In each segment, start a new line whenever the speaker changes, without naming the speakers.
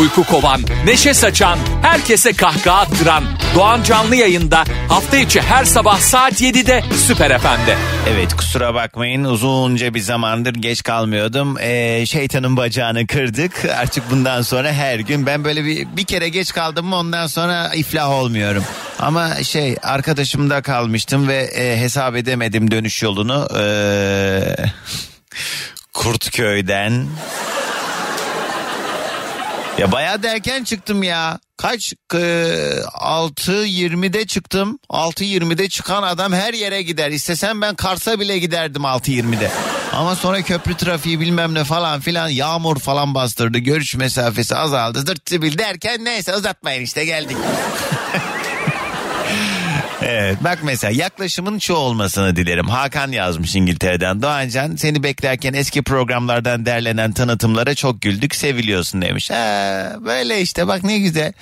Uyku kovan, neşe saçan, herkese kahkaha attıran Doğan Canlı yayında hafta içi her sabah saat 7'de Süper FM'de.
Evet kusura bakmayın uzunca bir zamandır geç kalmıyordum. Ee, şeytanın bacağını kırdık. Artık bundan sonra her gün ben böyle bir, bir kere geç kaldım mı ondan sonra iflah olmuyorum. Ama şey arkadaşımda kalmıştım ve e, hesap edemedim dönüş yolunu. Ee, Kurtköy'den ya bayağı da erken çıktım ya. Kaç? E, 6.20'de çıktım. 6.20'de çıkan adam her yere gider. İstesem ben Kars'a bile giderdim 6.20'de. Ama sonra köprü trafiği bilmem ne falan filan yağmur falan bastırdı. Görüş mesafesi azaldı. Dırt zibil derken neyse uzatmayın işte geldik. Evet bak mesela yaklaşımın şu olmasını dilerim. Hakan yazmış İngiltere'den. Doğancan seni beklerken eski programlardan derlenen tanıtımlara çok güldük seviliyorsun demiş. Ha, böyle işte bak ne güzel.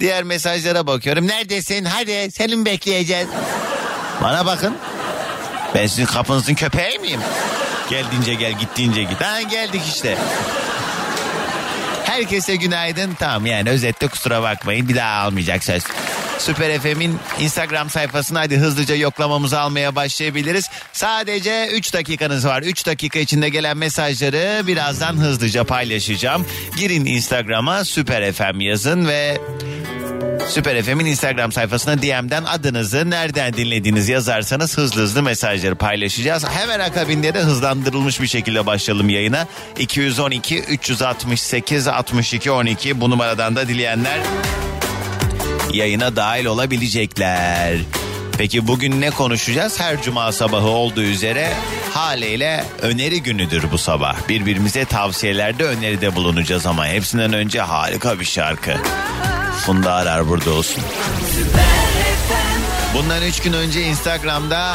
Diğer mesajlara bakıyorum. Neredesin hadi seni bekleyeceğiz? Bana bakın. Ben sizin kapınızın köpeği miyim? Geldiğince gel gittiğince git. Ha geldik işte. Herkese günaydın. Tamam yani özetle kusura bakmayın bir daha almayacak söz. Süper FM'in Instagram sayfasını hadi hızlıca yoklamamızı almaya başlayabiliriz. Sadece 3 dakikanız var. 3 dakika içinde gelen mesajları birazdan hızlıca paylaşacağım. Girin Instagram'a Süper FM yazın ve Süper FM'in Instagram sayfasına DM'den adınızı nereden dinlediğinizi yazarsanız hızlı hızlı mesajları paylaşacağız. Hemen akabinde de hızlandırılmış bir şekilde başlayalım yayına. 212 368 62 12 bu numaradan da dileyenler yayına dahil olabilecekler. Peki bugün ne konuşacağız? Her cuma sabahı olduğu üzere haliyle öneri günüdür bu sabah. Birbirimize tavsiyelerde öneride bulunacağız ama hepsinden önce harika bir şarkı. Funda Arar burada olsun. Bundan 3 gün önce Instagram'da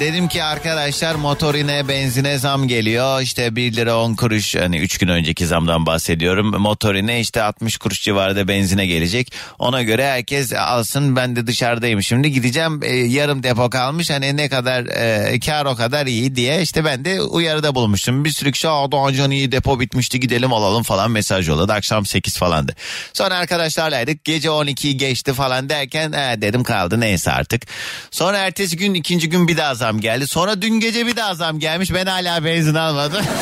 dedim ki arkadaşlar motorine benzine zam geliyor. İşte 1 lira 10 kuruş hani 3 gün önceki zamdan bahsediyorum. Motorine işte 60 kuruş civarında benzine gelecek. Ona göre herkes alsın ben de dışarıdayım. Şimdi gideceğim e, yarım depo kalmış hani ne kadar e, kar o kadar iyi diye işte ben de uyarıda bulmuştum. Bir sürü kişi Doğancan iyi depo bitmişti gidelim alalım falan mesaj yolladı. Akşam 8 falandı. Sonra arkadaşlarlaydık gece 12'yi geçti falan derken e, dedim kaldı neyse artık. Sonra ertesi gün ikinci gün bir daha zam geldi. Sonra dün gece bir daha zam gelmiş. Ben hala benzin almadım.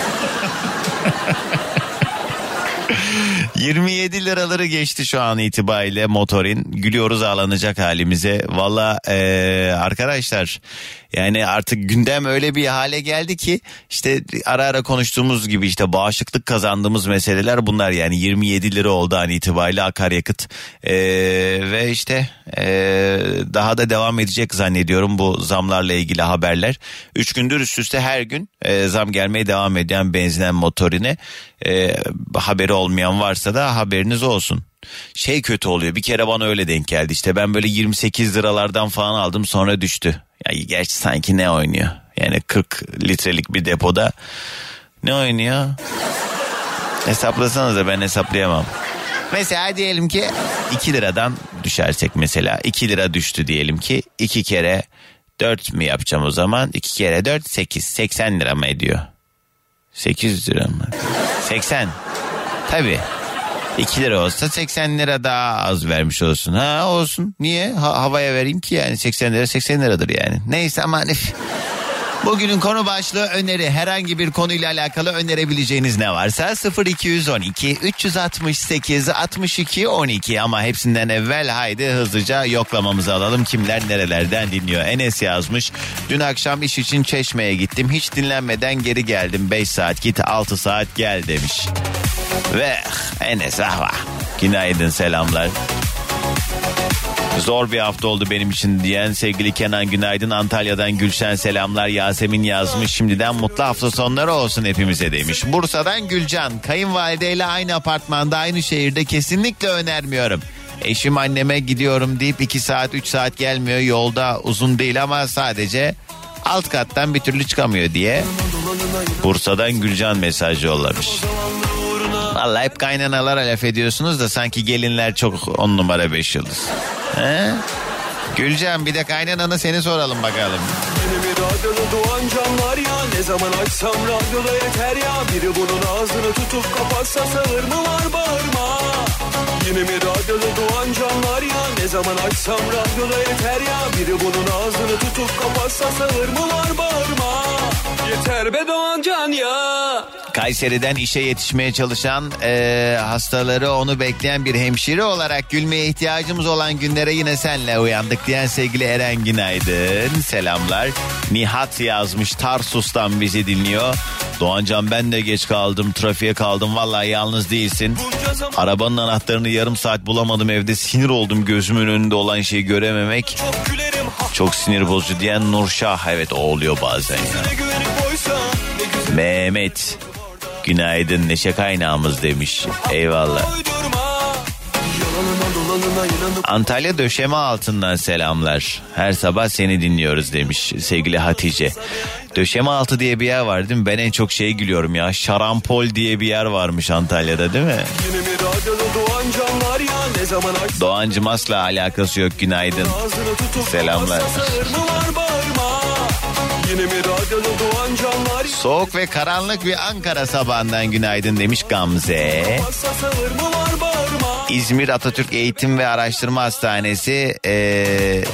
27 liraları geçti şu an itibariyle motorin. Gülüyoruz ağlanacak halimize. Valla ee, arkadaşlar yani artık gündem öyle bir hale geldi ki işte ara ara konuştuğumuz gibi işte bağışıklık kazandığımız meseleler bunlar yani 27 lira oldu an itibariyle akaryakıt ee, ve işte ee, daha da devam edecek zannediyorum bu zamlarla ilgili haberler. 3 gündür üst üste her gün e, zam gelmeye devam eden benzinen motorine e, haberi olmayan varsa da haberiniz olsun şey kötü oluyor. Bir kere bana öyle denk geldi. İşte ben böyle 28 liralardan falan aldım sonra düştü. Ya gerçi sanki ne oynuyor? Yani 40 litrelik bir depoda ne oynuyor? Hesaplasanız da ben hesaplayamam. Mesela diyelim ki 2 liradan düşersek mesela 2 lira düştü diyelim ki 2 kere 4 mi yapacağım o zaman? 2 kere 4 8 80 lira mı ediyor? 8 lira mı? 80. Tabii. 2 lira olsa 80 lira daha az vermiş olsun. Ha olsun. Niye? Ha, havaya vereyim ki yani 80 lira 80 liradır yani. Neyse ama Bugünün konu başlığı öneri. Herhangi bir konuyla alakalı önerebileceğiniz ne varsa 0212 368 62 12 ama hepsinden evvel haydi hızlıca yoklamamızı alalım. Kimler nerelerden dinliyor? Enes yazmış. Dün akşam iş için Çeşme'ye gittim. Hiç dinlenmeden geri geldim. 5 saat git 6 saat gel demiş. Ve Enes ahva. Günaydın selamlar. Zor bir hafta oldu benim için diyen sevgili Kenan Günaydın Antalya'dan Gülşen selamlar Yasemin yazmış şimdiden mutlu hafta sonları olsun hepimize demiş. Bursa'dan Gülcan kayınvalideyle aynı apartmanda aynı şehirde kesinlikle önermiyorum. Eşim anneme gidiyorum deyip 2 saat 3 saat gelmiyor yolda uzun değil ama sadece alt kattan bir türlü çıkamıyor diye Bursa'dan Gülcan mesaj yollamış. Vallahi hep kaynanalara laf ediyorsunuz da sanki gelinler çok on numara beş yıldız. He? Gülcan bir de kaynananı seni soralım bakalım.
Yeni bir radyoda doğan canlar ya Ne zaman açsam radyoda yeter ya Biri bunun ağzını tutup kapatsa sağır mı var bağırma Yeni bir radyoda doğan canlar ya Ne zaman açsam radyoda yeter ya Biri bunun ağzını tutup kapatsa sağır mı var bağırma Yeter be doğan can ya
Kayseri'den işe yetişmeye çalışan e, hastaları onu bekleyen bir hemşire olarak gülmeye ihtiyacımız olan günlere yine senle uyandık diyen sevgili Eren günaydın. Selamlar. Nihat yazmış Tarsus'tan bizi dinliyor. Doğancan ben de geç kaldım trafiğe kaldım vallahi yalnız değilsin. Arabanın anahtarını yarım saat bulamadım evde sinir oldum gözümün önünde olan şeyi görememek.
Çok
sinir bozucu diyen Nurşah evet o oluyor bazen ya. Mehmet günaydın neşe kaynağımız demiş. Eyvallah. Antalya döşeme altından selamlar. Her sabah seni dinliyoruz demiş sevgili Hatice. Döşeme altı diye bir yer var değil mi? Ben en çok şeye gülüyorum ya. Şarampol diye bir yer varmış Antalya'da değil mi? Doğancım asla alakası yok günaydın. Selamlar.
Yeni bir radyoda
Soğuk ve karanlık bir Ankara sabahından günaydın demiş Gamze. İzmir Atatürk Eğitim ve Araştırma Hastanesi eee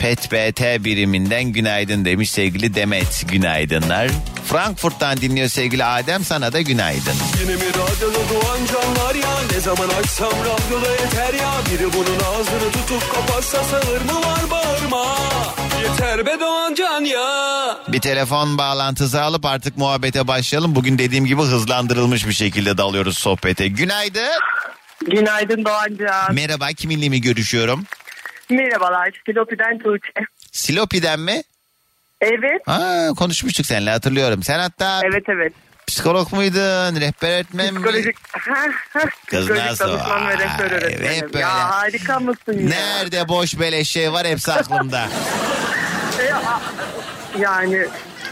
PET BT biriminden günaydın demiş sevgili Demet günaydınlar. Frankfurt'tan dinliyor sevgili Adem sana da günaydın.
Yeni bir radyoda doğan canlar ya Ne zaman açsam radyoda yeter ya Biri bunun ağzını tutup kapatsa sağır mı var bağırma Yeter be doğan can ya
Bir telefon bağlantısı alıp artık muhabbete başlayalım. Bugün dediğim gibi hızlandırılmış bir şekilde dalıyoruz sohbete. Günaydın.
Günaydın Doğancan.
Merhaba kiminle mi görüşüyorum?
Merhabalar. Silopi'den Tuğçe.
Silopi'den mi?
Evet.
Aa, konuşmuştuk seninle hatırlıyorum. Sen hatta
Evet evet.
psikolog muydun? Rehber öğretmen mi?
Psikolojik,
Kız
Psikolojik
nasıl?
danışman ve rehber
Vay,
öğretmenim.
hep böyle.
Ya harika mısın ya?
Nerede boş beleş şey var hepsi aklımda.
E, a- yani.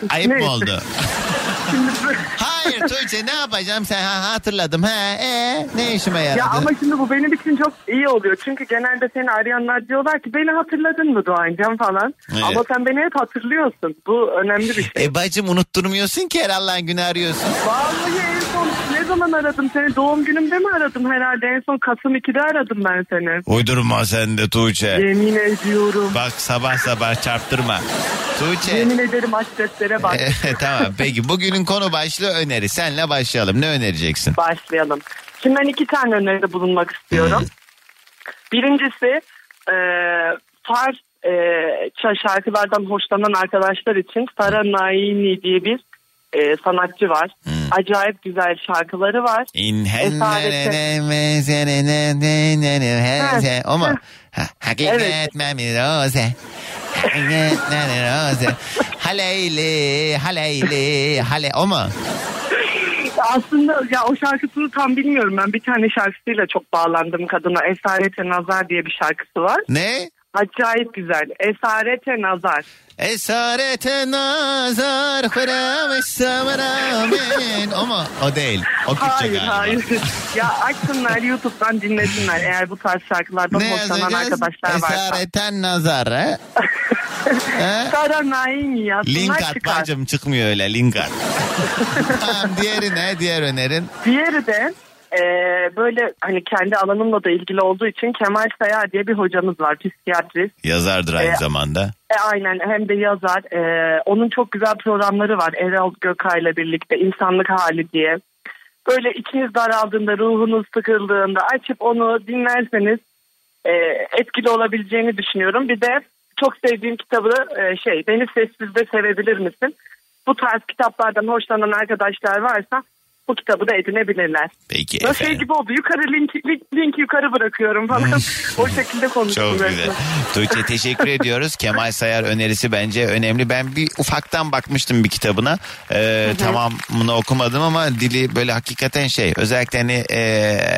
Ayıp mı oldu?
Şimdi,
Hayır Tuğçe ne yapacağım sen ha, hatırladım. Ha, ee, ne işime yaradı?
ya ama şimdi bu benim için çok iyi oluyor. Çünkü genelde seni arayanlar diyorlar ki beni hatırladın mı Doğancan falan.
Evet.
Ama sen beni hep hatırlıyorsun. Bu önemli bir şey.
E bacım unutturmuyorsun ki her Allah'ın günü arıyorsun.
Vallahi en son ne zaman aradım seni? Doğum günümde mi aradım herhalde? En son Kasım 2'de aradım ben seni.
Uydurma sen de Tuğçe.
Yemin ediyorum.
Bak sabah sabah çarptırma. Tuğçe.
Yemin ederim aç seslere bak.
E, tamam peki bugünün konu başlığı öneri. Senle başlayalım. Ne önereceksin?
Başlayalım. Şimdi ben iki tane öneride bulunmak istiyorum. Birincisi e, Fars e, şarkılardan hoşlanan arkadaşlar için Sara Naini diye bir e, sanatçı var. Acayip güzel şarkıları var. İnhen
Esarete... Hakikat memiroze. Hakikat memiroze. Haleyli, haleyli, hale. O mu?
Aslında ya o şarkısını tam bilmiyorum ben. Bir tane şarkısıyla çok bağlandım kadına. Esarete Nazar diye bir şarkısı var.
Ne?
Acayip güzel. Esarete Nazar.
Esarete nazar hıramış samramin. O mu? O değil. O Kürtçe
Hayır
galiba.
hayır. ya açsınlar YouTube'dan dinlesinler eğer bu tarz şarkılardan
Ne
hoşlanan arkadaşlar varsa.
Esareten nazar. He? He?
Sara Naim yazsınlar
Link at bacım çıkmıyor öyle link at. tamam diğeri ne? Diğer önerin?
Diğeri de e, böyle hani kendi alanımla da ilgili olduğu için Kemal Sayar diye bir hocamız var psikiyatrist.
Yazardır aynı
E,
zamanda.
E, aynen hem de yazar. E, onun çok güzel programları var. Erol Gökay'la birlikte insanlık hali diye. Böyle içiniz daraldığında, ruhunuz sıkıldığında açıp onu dinlerseniz e, etkili olabileceğini düşünüyorum. Bir de çok sevdiğim kitabı e, şey Beni Sessizde Sevebilir Misin? Bu tarz kitaplardan hoşlanan arkadaşlar varsa bu kitabı da edinebilirler.
Peki
Böyle şey
efendim.
gibi oldu. Yukarı link, link, link yukarı bırakıyorum falan. o şekilde konuştum.
Çok
resmen.
güzel. Tuğçe teşekkür ediyoruz. Kemal Sayar önerisi bence önemli. Ben bir ufaktan bakmıştım bir kitabına. Ee, tamamını okumadım ama dili böyle hakikaten şey. Özellikle hani, e,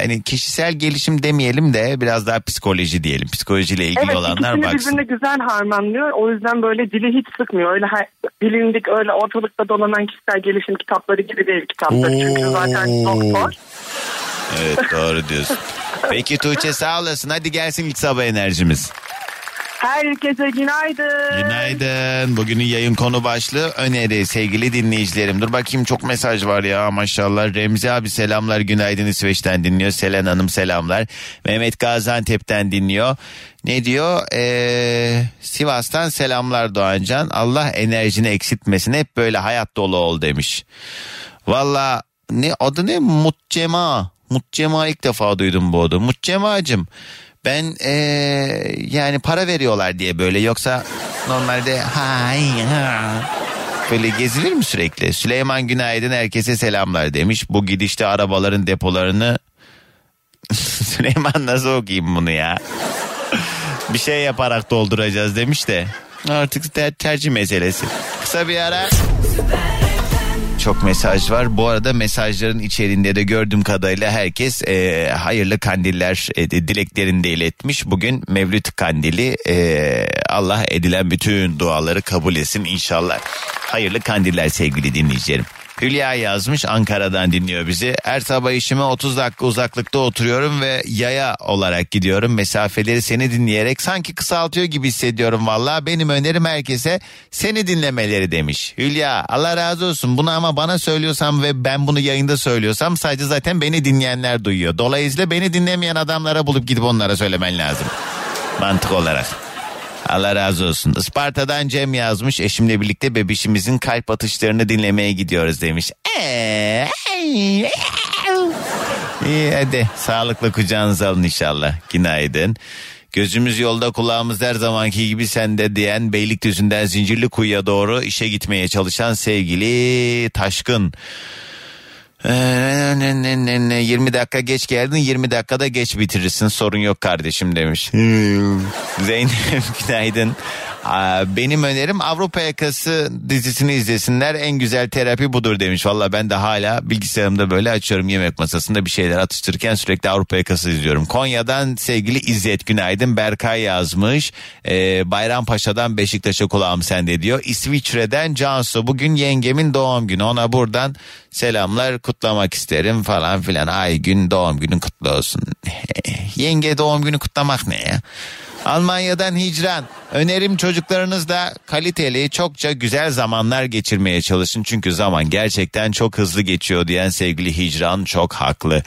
hani kişisel gelişim demeyelim de biraz daha psikoloji diyelim. Psikolojiyle ilgili
Evet
olanlar baksın.
birbirine güzel harmanlıyor. O yüzden böyle dili hiç sıkmıyor. Öyle bilindik öyle ortalıkta dolanan kişisel gelişim kitapları gibi değil kitaplar. Çünkü zaten doktor.
Evet doğru diyorsun. Peki Tuğçe sağ olasın. Hadi gelsin ilk sabah enerjimiz.
Herkese günaydın.
Günaydın. Bugünün yayın konu başlığı öneri sevgili dinleyicilerim. Dur bakayım çok mesaj var ya maşallah. Remzi abi selamlar günaydın İsveç'ten dinliyor. Selen Hanım selamlar. Mehmet Gaziantep'ten dinliyor. Ne diyor? Ee, Sivas'tan selamlar Doğancan. Allah enerjini eksiltmesin. Hep böyle hayat dolu ol demiş. Valla ne adı ne? Mutcema. Mutcema ilk defa duydum bu adı. Mutcema'cım ben ee, yani para veriyorlar diye böyle yoksa normalde hay ha böyle gezilir mi sürekli? Süleyman Günaydın herkese selamlar demiş. Bu gidişte arabaların depolarını Süleyman nasıl okuyayım bunu ya? bir şey yaparak dolduracağız demiş de artık ter- tercih meselesi. Kısa bir ara çok mesaj var. Bu arada mesajların içerisinde de gördüğüm kadarıyla herkes e, hayırlı kandiller e, dileklerini de iletmiş. Bugün Mevlüt kandili e, Allah edilen bütün duaları kabul etsin inşallah. Hayırlı kandiller sevgili dinleyicilerim. Hülya yazmış Ankara'dan dinliyor bizi. Her sabah işime 30 dakika uzaklıkta oturuyorum ve yaya olarak gidiyorum. Mesafeleri seni dinleyerek sanki kısaltıyor gibi hissediyorum valla. Benim önerim herkese seni dinlemeleri demiş. Hülya Allah razı olsun bunu ama bana söylüyorsam ve ben bunu yayında söylüyorsam sadece zaten beni dinleyenler duyuyor. Dolayısıyla beni dinlemeyen adamlara bulup gidip onlara söylemen lazım. Mantık olarak. Allah razı olsun. Isparta'dan Cem yazmış. Eşimle birlikte bebişimizin kalp atışlarını dinlemeye gidiyoruz demiş. Ee, İyi hadi sağlıkla kucağınıza alın inşallah. Günaydın. Gözümüz yolda kulağımız her zamanki gibi sende diyen Beylikdüzü'nden Zincirli Kuyu'ya doğru işe gitmeye çalışan sevgili Taşkın. 20 dakika geç geldin 20 dakikada geç bitirirsin sorun yok kardeşim demiş. Zeynep günaydın. Benim önerim Avrupa Yakası dizisini izlesinler en güzel terapi budur demiş. Valla ben de hala bilgisayarımda böyle açıyorum yemek masasında bir şeyler atıştırırken sürekli Avrupa Yakası izliyorum. Konya'dan sevgili İzzet günaydın Berkay yazmış. Ee, Bayrampaşa'dan Beşiktaş'a kulağım sende diyor. İsviçre'den Cansu bugün yengemin doğum günü ona buradan selamlar kutlamak isterim falan filan. Ay gün doğum günün kutlu olsun. Yenge doğum günü kutlamak ne ya? Almanya'dan hicran. Önerim çocuklarınızla kaliteli, çokça güzel zamanlar geçirmeye çalışın. Çünkü zaman gerçekten çok hızlı geçiyor diyen sevgili hicran çok haklı.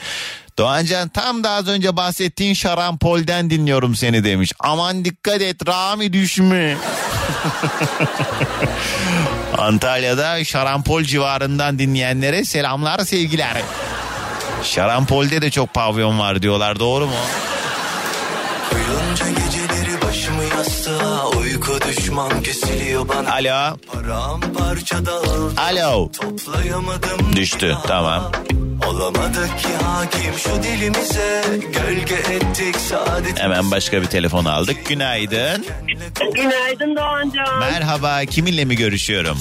Doğancan tam da az önce bahsettiğin şarampolden dinliyorum seni demiş. Aman dikkat et Rami düşme. Antalya'da şarampol civarından dinleyenlere selamlar sevgiler. Şarampol'de de çok pavyon var diyorlar doğru mu?
Yastığa Uyku düşman kesiliyor bana
Alo.
Paramparça dağıldı
Alo.
Toplayamadım
Düştü,
ya.
tamam.
Olamadık ki hakim şu dilimize Gölge ettik saadet
Hemen başka bir telefon aldık. Günaydın.
Günaydın Doğancan.
Merhaba. Kiminle mi görüşüyorum?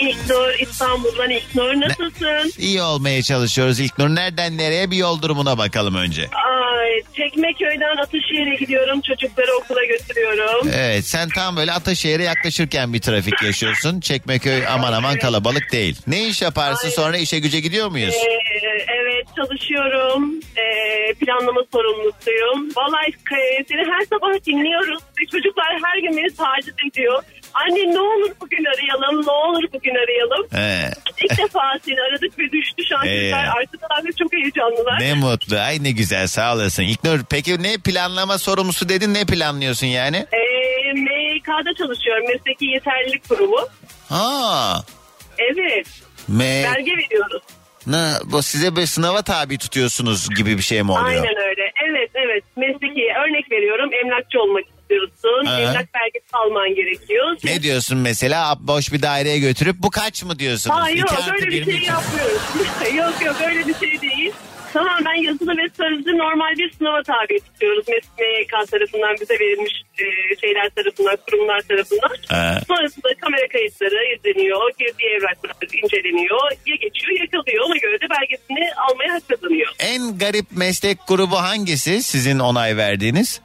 İlknur İstanbul'dan İlknur nasılsın?
İyi olmaya çalışıyoruz İlknur. Nereden nereye bir yol durumuna bakalım önce.
Ay, Çekmeköy'den Atışehir'e gidiyorum. Çocukları okula götürüyorum.
Evet sen tam böyle Ataşehir'e yaklaşırken bir trafik yaşıyorsun. Çekmeköy aman aman kalabalık değil. Ne iş yaparsın sonra işe güce gidiyor muyuz?
Ee, evet çalışıyorum. Ee, planlama sorumlusuyum. Vallahi e, seni her sabah dinliyoruz. Çocuklar her gün beni taciz ediyor. Anne ne olur bugün arayalım, ne olur bugün arayalım.
He,
İlk defa seni aradık ve düştü an
Ee.
Artık da çok heyecanlılar.
ne mutlu. Ay ne güzel sağ olasın. İlknur peki ne planlama sorumlusu dedin ne planlıyorsun yani?
Ee, MYK'da çalışıyorum. Mesleki Yeterlilik Kurumu.
Ha.
Evet.
Me
Belge veriyoruz.
ne, bu size bir sınava tabi tutuyorsunuz gibi bir şey mi oluyor?
Aynen öyle. Evet evet. Mesleki örnek veriyorum. Emlakçı olmak istiyorsun.
Aha.
Emlak belgesi alman gerekiyor.
Ne diyorsun mesela boş bir daireye götürüp bu kaç mı diyorsunuz?
Hayır yok öyle
bir
şey yapmıyoruz. yok yok öyle bir şey değil. Tamamen yazılı ve sözlü normal bir sınava tabi tutuyoruz. MYK tarafından bize verilmiş e, şeyler tarafından, kurumlar tarafından.
Ee.
Sonrasında kamera kayıtları izleniyor, girdiği evraklar inceleniyor, ya geçiyor ya kalıyor. Ona göre de belgesini almaya hak kazanıyor.
En garip meslek grubu hangisi sizin onay verdiğiniz?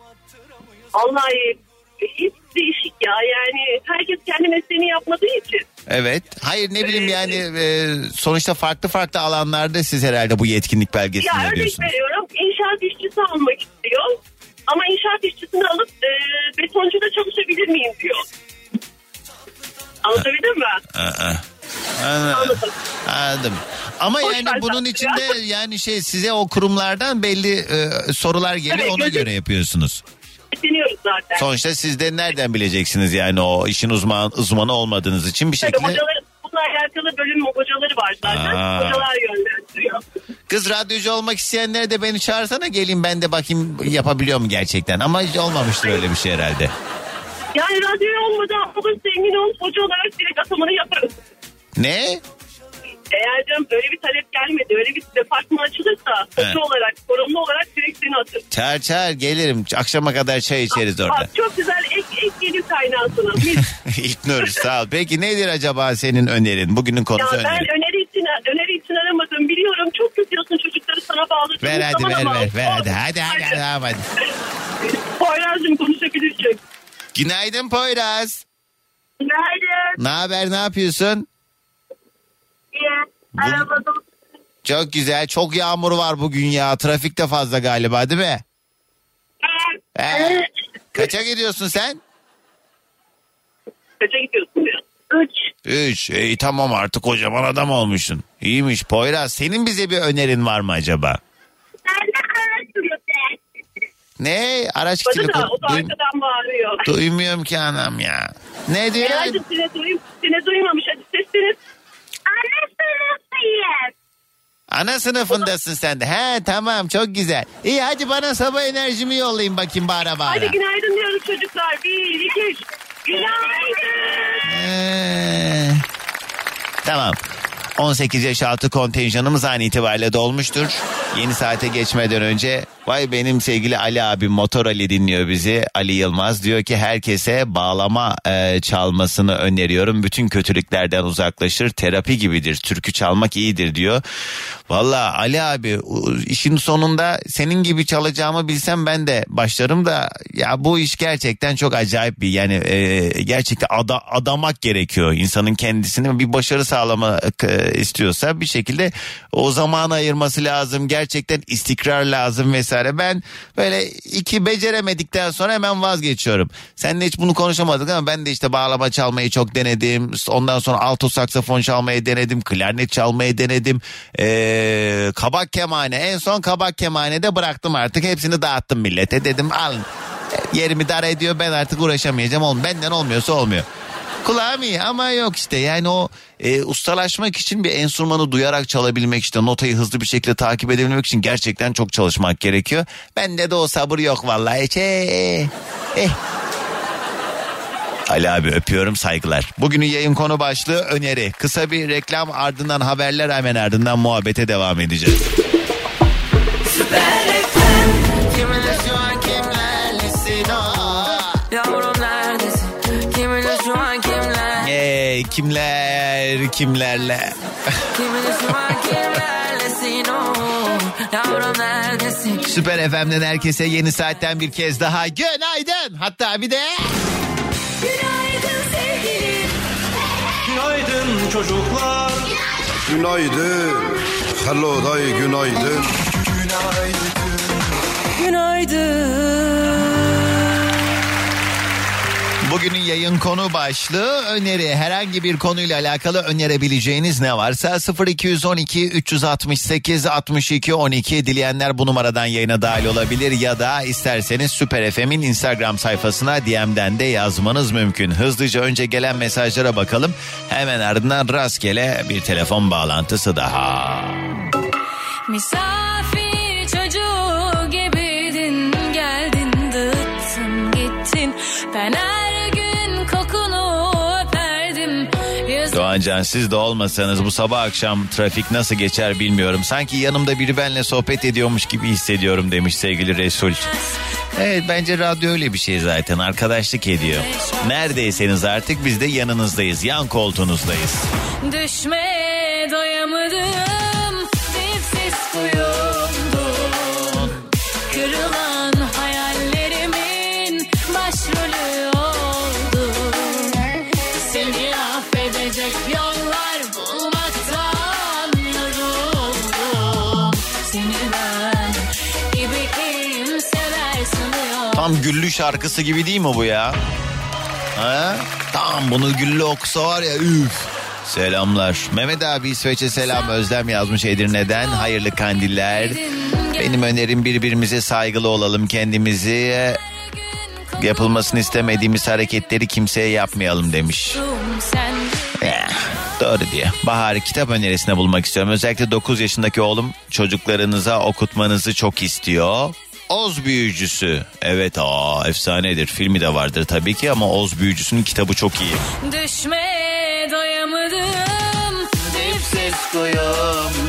Vallahi hiç değişik ya yani herkes kendi mesleğini yapmadığı için.
Evet. Hayır ne bileyim yani e, sonuçta farklı farklı alanlarda siz herhalde bu yetkinlik belgesini
Ya örnek
veriyorsunuz.
veriyorum inşaat işçisi almak istiyor. Ama inşaat işçisini alıp e, betoncuda çalışabilir miyim diyor. Anlatabildim mi?
Aa. Anladım.
Anladım.
Ama
Hoş
yani bunun içinde yani şey size o kurumlardan belli e, sorular geliyor
Evet,
ona göre yapıyorsunuz.
Deniyoruz zaten.
Sonuçta siz de nereden bileceksiniz yani o işin uzman uzmanı olmadığınız için bir
Tabii
şekilde.
hocaları, bununla alakalı bölüm hocaları var zaten.
Aa.
Hocalar yönlendiriyor.
Kız radyocu olmak isteyenler de beni çağırsana geleyim ben de bakayım yapabiliyor mu gerçekten. Ama hiç olmamıştır öyle bir şey herhalde.
Yani radyoya olmadan olursa emin ol hoca olarak direkt atamanı yaparız.
Ne?
Eğer canım öyle bir talep gelmedi, öyle bir departman açılırsa hoca olarak, sorumlu olarak direkt seni atarız.
Çağır çağır gelirim. Akşama kadar çay içeriz orada.
Bak, çok güzel ek, ek gelir kaynağı sana. Mis.
İlknur sağ ol. Peki nedir acaba senin önerin? Bugünün
Ya
konusu
ben
öneri.
öneri için öneri için aramadım biliyorum. Çok kızıyorsun çocukları sana bağlı.
Ver hadi ver
ama-
ver ver hadi hadi hadi hadi, hadi.
Poyraz'cığım konuşabilirsin.
Günaydın Poyraz.
Günaydın.
Ne haber ne yapıyorsun?
Aramadım.
Çok güzel. Çok yağmur var bugün ya. Trafik de fazla galiba değil mi? Ee, kaça gidiyorsun sen?
Kaça gidiyorsun ya? Üç.
Üç. İyi tamam artık kocaman adam olmuşsun. İyiymiş Poyraz. Senin bize bir önerin var mı acaba?
Ben de araştırıyorum.
Ne? Araç kitini
da o da
duy-
arkadan bağırıyor.
duymuyorum ki anam ya. Ne diyor?
Herhalde seni, duyum, seni duymamış. Hadi seslenip. Sınıftayım.
Ana sınıfındasın sen de. He tamam çok güzel. İyi hadi bana sabah enerjimi yollayın bakayım bağıra bağıra.
Hadi günaydın diyoruz çocuklar. Bir, iki, üç. Günaydın.
Ee, tamam. 18 yaş altı kontenjanımız an itibariyle dolmuştur. Yeni saate geçmeden önce vay benim sevgili Ali abim Motor Ali dinliyor bizi. Ali Yılmaz diyor ki herkese bağlama e, çalmasını öneriyorum. Bütün kötülüklerden uzaklaşır. Terapi gibidir. Türkü çalmak iyidir diyor. Valla Ali abi işin sonunda senin gibi çalacağımı bilsem ben de başlarım da ya bu iş gerçekten çok acayip bir yani e, gerçekten ada, adamak gerekiyor insanın kendisini bir başarı sağlamak e, istiyorsa bir şekilde o zaman ayırması lazım gerçekten istikrar lazım vesaire. Ben böyle iki beceremedikten sonra hemen vazgeçiyorum. Seninle hiç bunu konuşamadık ama ben de işte bağlama çalmayı çok denedim ondan sonra alto saksafon çalmayı denedim klarnet çalmayı denedim Ee, kabak kemane en son kabak kemane de bıraktım artık hepsini dağıttım millete dedim alın yerimi dar ediyor ben artık uğraşamayacağım oğlum benden olmuyorsa olmuyor. Kulağım iyi ama yok işte yani o e, ustalaşmak için bir enstrümanı duyarak çalabilmek işte notayı hızlı bir şekilde takip edebilmek için gerçekten çok çalışmak gerekiyor. Bende de o sabır yok vallahi. Çe. Eh. Ali abi öpüyorum saygılar. Bugünün yayın konu başlığı öneri. Kısa bir reklam ardından haberler hemen ardından muhabbete devam edeceğiz. Kiminle şu an kimlerlesin o?
Yavrum neredesin? Kiminle şu an kimler?
Hey, kimler kimlerle? Süper FM'den herkese yeni saatten bir kez daha günaydın. Hatta bir de
Günaydın sevgilim.
Günaydın çocuklar.
Günaydın. Hello day günaydın.
Günaydın.
Bugünün yayın konu başlığı öneri. Herhangi bir konuyla alakalı önerebileceğiniz ne varsa 0212 368 62 12 dileyenler bu numaradan yayına dahil olabilir ya da isterseniz Süper FM'in Instagram sayfasına DM'den de yazmanız mümkün. Hızlıca önce gelen mesajlara bakalım. Hemen ardından rastgele bir telefon bağlantısı daha.
Misafir çocuğu gibiydin geldin dağıttın gittin ben
Doğancan siz de olmasanız bu sabah akşam trafik nasıl geçer bilmiyorum. Sanki yanımda biri benimle sohbet ediyormuş gibi hissediyorum demiş sevgili Resul. Evet bence radyo öyle bir şey zaten arkadaşlık ediyor. Neredeyseniz artık biz de yanınızdayız yan koltuğunuzdayız.
düşmeye doyamadım
Tam güllü şarkısı gibi değil mi bu ya? Ha? Tam bunu güllü okusa var ya üf. Selamlar. Mehmet abi İsveç'e selam Özlem yazmış Edirne'den. Hayırlı kandiller. Benim önerim birbirimize saygılı olalım kendimizi. Yapılmasını istemediğimiz hareketleri kimseye yapmayalım demiş. Eh, doğru diye. Bahar kitap önerisine bulmak istiyorum. Özellikle 9 yaşındaki oğlum çocuklarınıza okutmanızı çok istiyor. Oz Büyücüsü. Evet aa efsanedir. Filmi de vardır tabii ki ama Oz Büyücüsü'nün kitabı çok iyi.
Düşmeye doyamadım Dipsiz
Kuyumdum.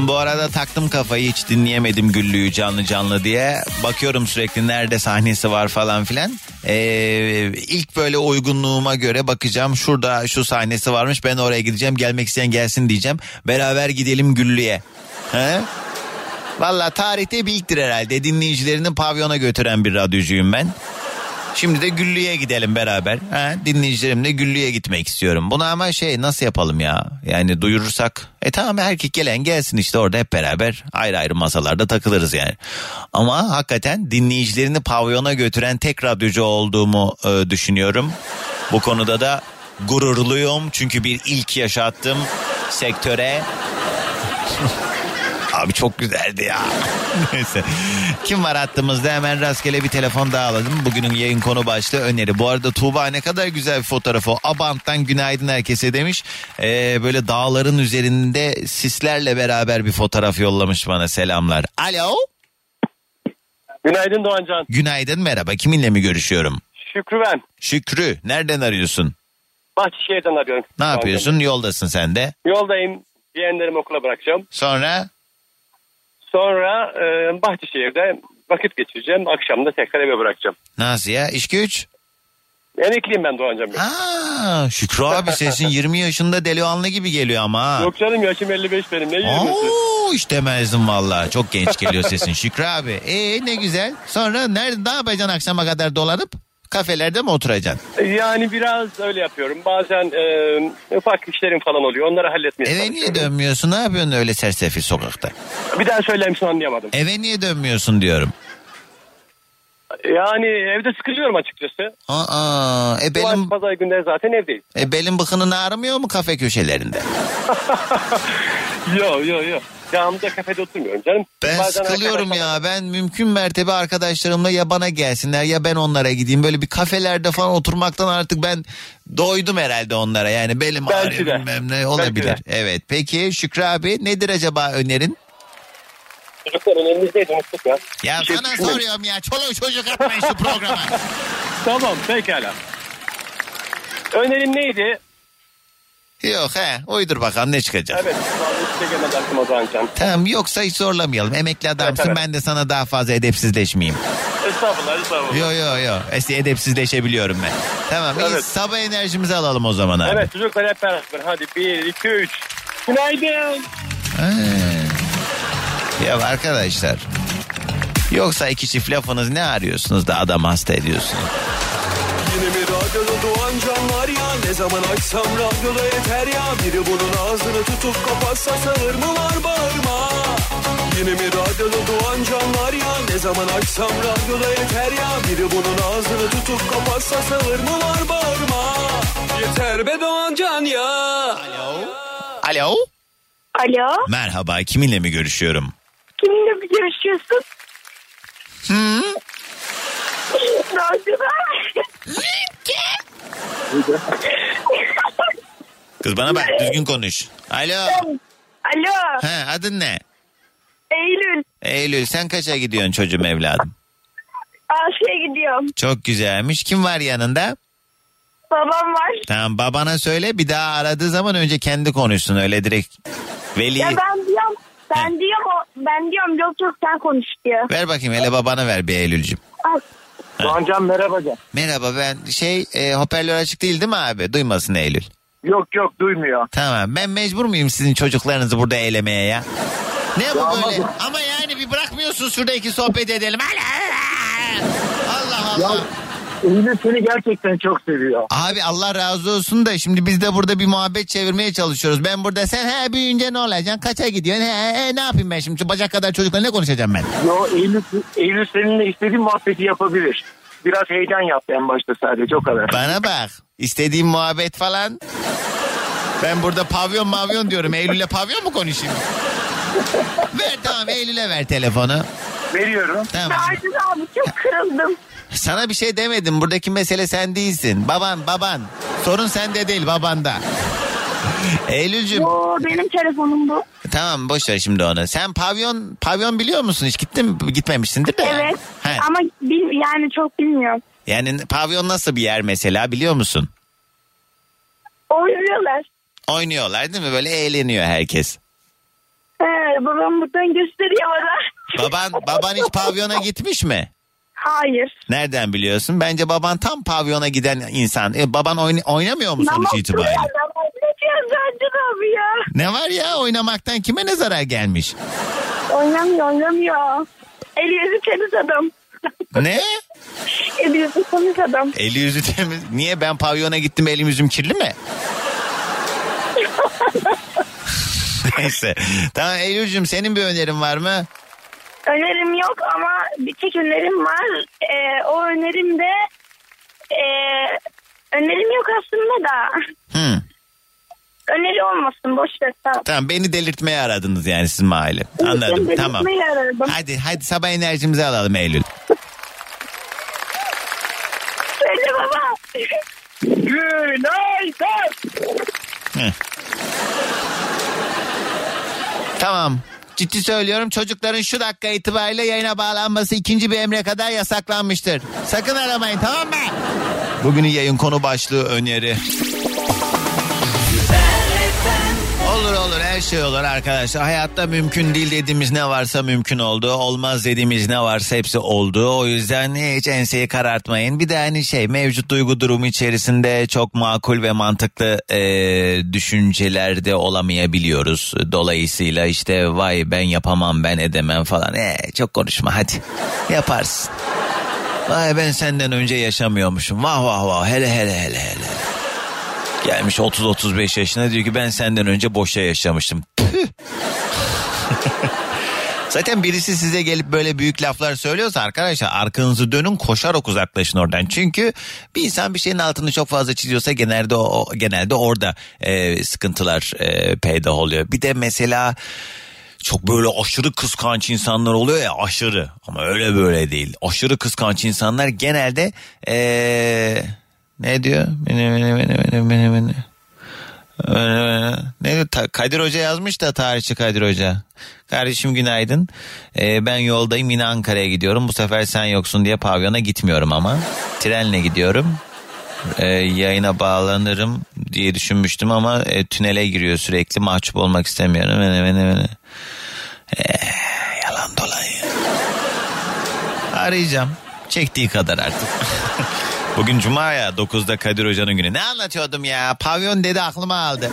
Ben
bu arada taktım kafayı hiç dinleyemedim Güllü'yü canlı canlı diye. Bakıyorum sürekli nerede sahnesi var falan filan. Ee, ilk böyle uygunluğuma göre bakacağım. Şurada şu sahnesi varmış ben oraya gideceğim. Gelmek isteyen gelsin diyeceğim. Beraber gidelim Güllü'ye. He? Valla tarihte bir ilktir herhalde. Dinleyicilerini pavyona götüren bir radyocuyum ben. Şimdi de Güllü'ye gidelim beraber. Ha, dinleyicilerimle Güllü'ye gitmek istiyorum. Bunu ama şey nasıl yapalım ya? Yani duyurursak. E tamam erkek gelen gelsin işte orada hep beraber ayrı ayrı masalarda takılırız yani. Ama hakikaten dinleyicilerini pavyona götüren tek radyocu olduğumu e, düşünüyorum. Bu konuda da gururluyum. Çünkü bir ilk yaşattım sektöre. Abi çok güzeldi ya. Neyse. Kim var hattımızda hemen rastgele bir telefon daha alalım. Bugünün yayın konu başlığı öneri. Bu arada Tuğba ne kadar güzel bir fotoğraf o. Abant'tan günaydın herkese demiş. Ee, böyle dağların üzerinde sislerle beraber bir fotoğraf yollamış bana selamlar. Alo.
Günaydın Doğancan.
Günaydın merhaba kiminle mi görüşüyorum?
Şükrü ben.
Şükrü nereden arıyorsun?
Bahçeşehir'den arıyorum.
Ne yapıyorsun yoldasın sen de.
Yoldayım. Yeğenlerimi okula bırakacağım.
Sonra
Sonra e, Bahçeşehir'de vakit geçireceğim. Akşam da tekrar eve bırakacağım.
nasıl ya iş güç?
Emekliyim ben Doğancan Bey.
Aa, Şükrü abi sesin 20 yaşında delikanlı gibi geliyor ama. ha.
Yok canım yaşım 55 benim. Ne 20'si?
Oo, hiç demezdim valla. Çok genç geliyor sesin Şükrü abi. Ee ne güzel. Sonra nerede ne yapacaksın akşama kadar dolanıp? Kafelerde mi oturacaksın?
Yani biraz öyle yapıyorum. Bazen e, ufak işlerim falan oluyor. Onları halletmeye
Eve niye dönmüyorsun? Ne yapıyorsun öyle sersefil sokakta?
Bir daha söyler misin anlayamadım.
Eve niye dönmüyorsun diyorum.
Yani evde sıkılıyorum açıkçası.
Aa, e
Cumartesi pazar günleri zaten evdeyim.
e belim bıkının ağrımıyor mu kafe köşelerinde?
Yok yok yok. Camda kafede oturmuyorum canım.
Ben
Bazen
sıkılıyorum
arkadaşlarla-
ya. Ben mümkün mertebe arkadaşlarımla ya bana gelsinler ya ben onlara gideyim. Böyle bir kafelerde falan oturmaktan artık ben doydum herhalde onlara. Yani belim
Belki
ağrıyor
de.
bilmem ne olabilir.
Belki
Evet. Peki Şükrü abi nedir acaba önerin?
Çocuklar önümüzdeydi unuttuk ya.
Ya
Bir şey
sana soruyorum ya. Çoluk çocuk atmayın şu programa.
Tamam pekala. Önerin neydi?
Yok he uydur bakalım ne çıkacak.
Evet. Hiç şey gelmedi aklıma Doğancan.
Tamam yoksa hiç zorlamayalım. Emekli adamsın
evet.
ben de sana daha fazla edepsizleşmeyeyim.
Estağfurullah estağfurullah.
Yo yo yo. Esi edepsizleşebiliyorum ben. Tamam iyi
Evet.
sabah enerjimizi alalım o zaman abi.
Evet çocuklar hep beraber. Hadi bir, iki, üç. Günaydın.
Ha. Ya arkadaşlar. Yoksa iki çift lafınız ne arıyorsunuz da adam hasta ediyorsunuz?
Yine mi radyoda Doğan Can var ya Ne zaman açsam radyoda yeter ya Biri bunun ağzını tutup kapatsa sağır mı var bağırma Yine mi radyoda Doğan Can var ya Ne zaman açsam radyoda yeter ya Biri bunun ağzını tutup kapatsa sağır mı var bağırma Yeter be Doğan Can ya
Alo.
Alo,
Merhaba kiminle mi görüşüyorum?
kiminle bir görüşüyorsun?
Hı?
Radyoda.
Kız bana bak düzgün konuş. Alo.
Alo,
He, adın ne?
Eylül.
Eylül sen kaça gidiyorsun çocuğum evladım?
Aşı'ya gidiyorum.
Çok güzelmiş. Kim var yanında?
Babam var.
Tamam babana söyle bir daha aradığı zaman önce kendi konuşsun öyle direkt. Veli
Ya ben diyorum ben diyorum o, ben diyorum yok yok sen konuş diyor.
ver bakayım hele babana ver bir Eylül'cüm.
Al.
Doğancan merhaba can.
Merhaba ben şey e, hoparlör açık değil değil mi abi? Duymasın Eylül.
Yok yok duymuyor.
Tamam ben mecbur muyum sizin çocuklarınızı burada eylemeye ya? Ne bu
ama-
böyle? Ama yani bir bırakmıyorsunuz şurada iki sohbet edelim. Allah Allah.
Ya Eylül seni gerçekten çok seviyor.
Abi Allah razı olsun da şimdi biz de burada bir muhabbet çevirmeye çalışıyoruz. Ben burada sen he büyüyünce ne olacaksın? Kaça gidiyorsun? He, he, ne yapayım ben şimdi? Şu bacak kadar çocukla ne konuşacağım ben?
Yo Eylül, Eylül seninle istediğin muhabbeti yapabilir. Biraz heyecan yaptı en başta sadece o kadar.
Bana bak. İstediğim muhabbet falan. Ben burada pavyon mavyon diyorum. Eylül'le pavyon mu konuşayım? ver tamam Eylül'e ver telefonu.
Veriyorum.
Tamam.
Serdar abi çok kırıldım.
Sana bir şey demedim. Buradaki mesele sen değilsin. Baban baban. Sorun sende değil babanda. Eylül'cüm
Oo, benim telefonum bu.
tamam boş ver şimdi onu. Sen pavyon pavyon biliyor musun? Hiç gittin mi? Gitmemişsindir de.
Evet.
He.
Ama bil, yani çok bilmiyorum.
Yani pavyon nasıl bir yer mesela biliyor musun?
Oynuyorlar.
Oynuyorlar değil mi? Böyle eğleniyor herkes.
He, babam buradan gösteriyor bana.
Baban baban hiç pavyona gitmiş mi?
Hayır.
Nereden biliyorsun? Bence baban tam pavyona giden insan. E, baban oyna- oynamıyor mu sonuç itibariyle? Ne var ya oynamaktan kime ne zarar gelmiş?
Oynamıyor oynamıyor. El yüzü temiz adam.
Ne?
El yüzü temiz adam.
Eli yüzü temiz. Niye ben pavyona gittim elim yüzüm kirli mi? Neyse. Tamam Eylül'cüm senin bir önerin var mı?
Önerim yok ama bir tek önerim var. Ee, o önerim de ee, önerim yok aslında da.
Hı.
Öneri olmasın boş ver tamam.
Tamam beni delirtmeye aradınız yani sizin mahalle. Anladım
Ben
tamam.
aradım.
Hadi hadi sabah enerjimizi alalım Eylül.
Söyle baba.
Günaydın.
Hı. Tamam. Ciddi söylüyorum çocukların şu dakika itibariyle yayına bağlanması ikinci bir emre kadar yasaklanmıştır. Sakın aramayın tamam mı? Bugünün yayın konu başlığı öneri. Olur olur her şey olur arkadaşlar. Hayatta mümkün değil dediğimiz ne varsa mümkün oldu. Olmaz dediğimiz ne varsa hepsi oldu. O yüzden hiç enseyi karartmayın. Bir de hani şey mevcut duygu durumu içerisinde çok makul ve mantıklı e, düşüncelerde olamayabiliyoruz. Dolayısıyla işte vay ben yapamam ben edemem falan. E, çok konuşma hadi yaparsın. Vay ben senden önce yaşamıyormuşum. Vah vah vah hele hele hele hele. Gelmiş 30-35 yaşına diyor ki ben senden önce boşa yaşamıştım. Zaten birisi size gelip böyle büyük laflar söylüyorsa arkadaşlar arkanızı dönün koşarak uzaklaşın oradan. Çünkü bir insan bir şeyin altını çok fazla çiziyorsa genelde o genelde orada e, sıkıntılar e, peydah oluyor. Bir de mesela çok böyle aşırı kıskanç insanlar oluyor ya aşırı ama öyle böyle değil. Aşırı kıskanç insanlar genelde eee ne diyor? Beni beni beni beni beni. Ee, Ne diyor? Kadir Hoca yazmış da tarihçi Kadir Hoca. Kardeşim günaydın. Ee, ben yoldayım yine Ankara'ya gidiyorum. Bu sefer sen yoksun diye pavyona gitmiyorum ama. Trenle gidiyorum. Ee, yayına bağlanırım diye düşünmüştüm ama e, tünele giriyor sürekli. Mahcup olmak istemiyorum. Beni, beni, beni. Ee, yalan dolan ya. Arayacağım. Çektiği kadar artık. Bugün cuma ya 9'da Kadir Hoca'nın günü. Ne anlatıyordum ya? Pavyon dedi aklıma aldı.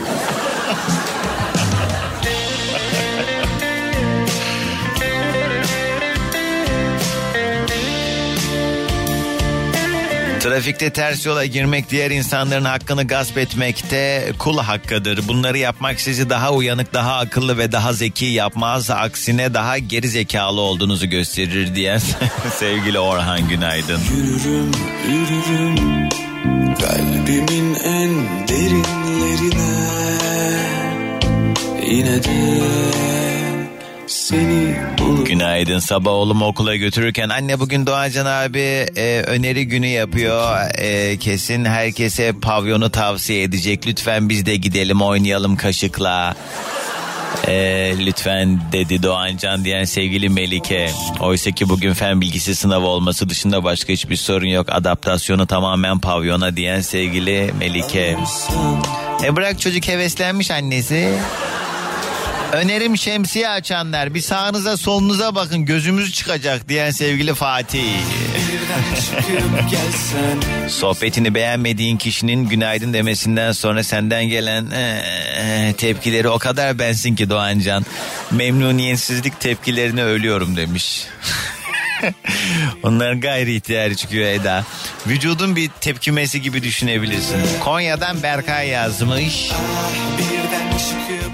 Trafikte ters yola girmek diğer insanların hakkını gasp etmekte kul hakkıdır. Bunları yapmak sizi daha uyanık, daha akıllı ve daha zeki yapmaz. Aksine daha geri zekalı olduğunuzu gösterir diyen sevgili Orhan Günaydın.
Yürürüm, yürürüm kalbimin en derinlerine Yine de seni bulurum
Günaydın sabah oğlumu okula götürürken anne bugün Doğancan abi e, öneri günü yapıyor E, kesin herkese pavyonu tavsiye edecek lütfen biz de gidelim oynayalım kaşıkla Ee, lütfen dedi Doğancan diyen sevgili Melike. Oysa ki bugün fen bilgisi sınavı olması dışında başka hiçbir sorun yok. Adaptasyonu tamamen pavyona diyen sevgili Melike. E bırak çocuk heveslenmiş annesi. Önerim şemsiye açanlar bir sağınıza solunuza bakın gözümüz çıkacak diyen sevgili Fatih. Sohbetini beğenmediğin kişinin günaydın demesinden sonra senden gelen eee, tepkileri o kadar bensin ki Doğancan. Memnuniyetsizlik tepkilerini ölüyorum demiş. Onların gayri ihtiyarı çıkıyor Eda. Vücudun bir tepkimesi gibi düşünebilirsin. Konya'dan Berkay yazmış.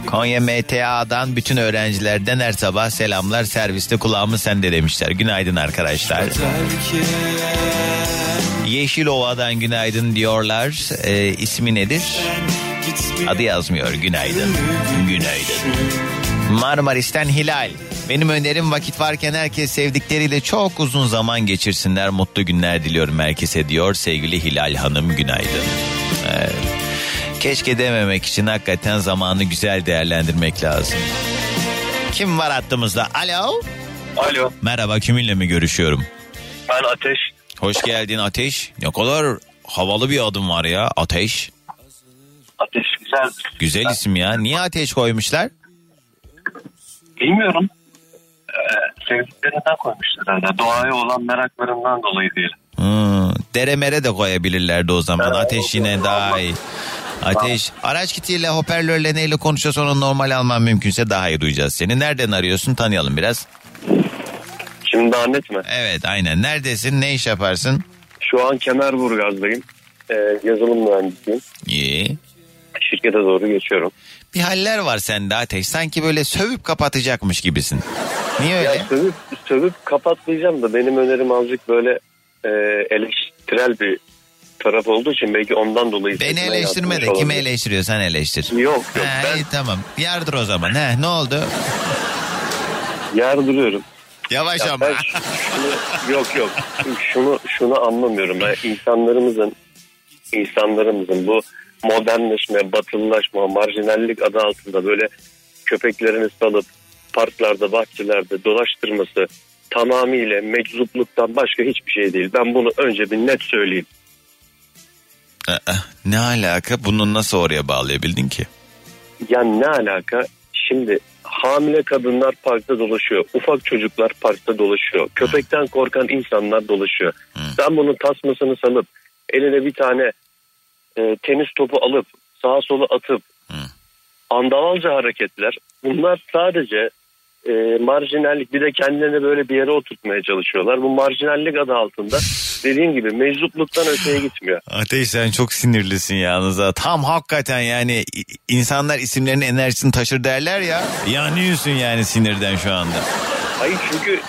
Konya MTA'dan bütün öğrencilerden her sabah selamlar serviste kulağımı sende demişler. Günaydın arkadaşlar. Yeşilova'dan günaydın diyorlar. Ee, ismi nedir? Adı yazmıyor. Günaydın. Günaydın. Marmaris'ten Hilal. Benim önerim vakit varken herkes sevdikleriyle çok uzun zaman geçirsinler. Mutlu günler diliyorum herkese diyor sevgili Hilal Hanım. Günaydın. Evet. Keşke dememek için hakikaten zamanı güzel değerlendirmek lazım. Kim var hattımızda? Alo.
Alo.
Merhaba kiminle mi görüşüyorum?
Ben Ateş.
Hoş geldin Ateş. Ne kadar havalı bir adım var ya Ateş.
Ateş güzel.
Güzel isim ya. Niye Ateş koymuşlar?
Bilmiyorum. Ee, sevdiklerinden koymuşlar herhalde. Doğaya olan meraklarından dolayı diyelim.
Hmm, dere mere de koyabilirlerdi o zaman.
Evet.
Ateş yine daha iyi. Ateş. Araç kitiyle hoparlörle neyle konuşuyorsa onu normal alman mümkünse daha iyi duyacağız seni. Nereden arıyorsun tanıyalım biraz.
Şimdi daha net mi?
Evet aynen. Neredesin ne iş yaparsın?
Şu an Kemerburgaz'dayım. Ee, yazılım mühendisiyim.
İyi.
Şirkete doğru geçiyorum.
Bir haller var sende Ateş. Sanki böyle sövüp kapatacakmış gibisin. Niye öyle?
Ya sövüp, sövüp kapatmayacağım da benim önerim azıcık böyle e, eleştirel bir taraf olduğu için belki ondan dolayı...
Beni eleştirme de kimi
olabilir.
eleştiriyorsan eleştir.
Yok yok
Ha,
ben
iyi, tamam. Yardır o zaman. He, ne oldu?
yardırıyorum.
Yavaş
Ya
ama.
şunu, yok yok şunu şunu anlamıyorum. Ben insanlarımızın insanlarımızın bu modernleşme, batılılaşma, marjinallik adı altında böyle köpeklerini salıp parklarda, bahçelerde dolaştırması tamamıyla meczupluktan başka hiçbir şey değil. Ben bunu önce bir net söyleyeyim.
Aa, ne alaka? Bunu nasıl oraya bağlayabildin ki?
Yani ne alaka? Şimdi hamile kadınlar parkta dolaşıyor. Ufak çocuklar parkta dolaşıyor. Köpekten korkan insanlar dolaşıyor. Sen bunun tasmasını salıp eline bir tane e, tenis topu alıp sağa sola atıp andavalca hareketler. Bunlar sadece e, marjinallik bir de kendilerini böyle bir yere oturtmaya çalışıyorlar. Bu marjinallik adı altında dediğim gibi meczupluktan öteye gitmiyor.
Ateş sen çok sinirlisin yalnız ha. Tam hakikaten yani insanlar isimlerinin enerjisini taşır derler ya. Yanıyorsun yani sinirden şu anda.
Hayır çünkü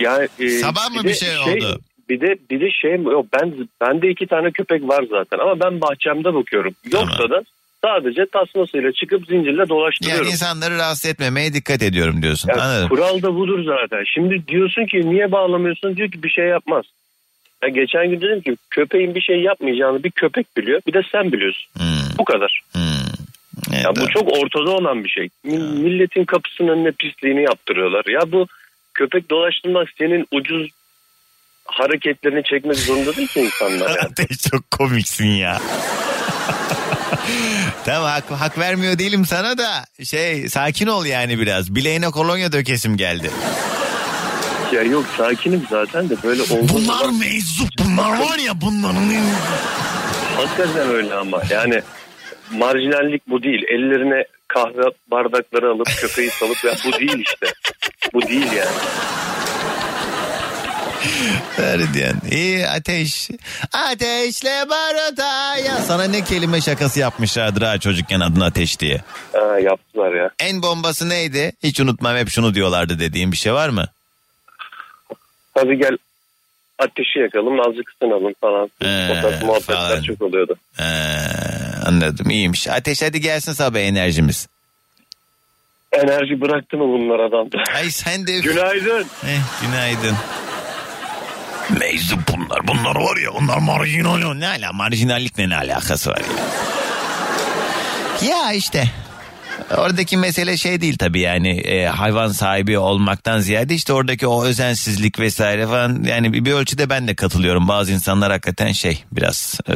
yani e,
Sabah mı
de
bir şey oldu?
Bir de bir de şey yok ben bende iki tane köpek var zaten ama ben bahçemde bakıyorum. Yoksa da sadece tasmasıyla çıkıp zincirle dolaştırıyorum.
Yani insanları rahatsız etmemeye dikkat ediyorum diyorsun.
Yani
Anladım.
kural da budur zaten. Şimdi diyorsun ki niye bağlamıyorsun? Diyor ki bir şey yapmaz. Ya geçen gün dedim ki köpeğin bir şey yapmayacağını bir köpek biliyor bir de sen biliyorsun.
Hmm,
Bu kadar.
Evet,
Ya bu çok ortada olan bir şey. Mi- Milletin kapısının önüne pisliğini yaptırıyorlar. Ya bu köpek dolaştırmak senin ucuz hareketlerini çekmek zorunda değil ki insanlar yani.
Ateş çok komiksin ya. tamam hak, hak vermiyor değilim sana da şey sakin ol yani biraz. Bileğine kolonya dökesim geldi.
ya yok sakinim zaten de böyle olduğu
Bunlar
zaman
meczup bunlar var ya bunların.
hakikaten öyle ama yani marjinallik bu değil. Ellerine kahve bardakları alıp köpeği salıp ya bu değil işte. Bu değil yani.
Öyle diyen. İyi ateş. Ateşle barata ya. Sana ne kelime şakası yapmışlardır ha çocukken adını ateş diye.
Ha, yaptılar ya.
En bombası neydi? Hiç unutmam hep şunu diyorlardı dediğim bir şey var mı?
Hadi gel ateşi yakalım azıcık ısınalım falan.
Ee,
o tarz muhabbetler
falan.
çok oluyordu.
Ee, anladım iyiymiş. Ateş hadi gelsin sabah enerjimiz.
Enerji bıraktı mı bunlar adamda?
Ay sen de...
Günaydın.
Eh, günaydın. Meczup bunlar. Bunlar var ya onlar marjinal. Ne ala marjinallikle ne alakası var ya? Ya işte. Oradaki mesele şey değil tabii yani e, hayvan sahibi olmaktan ziyade işte oradaki o özensizlik vesaire falan yani bir, bir ölçüde ben de katılıyorum. Bazı insanlar hakikaten şey biraz e,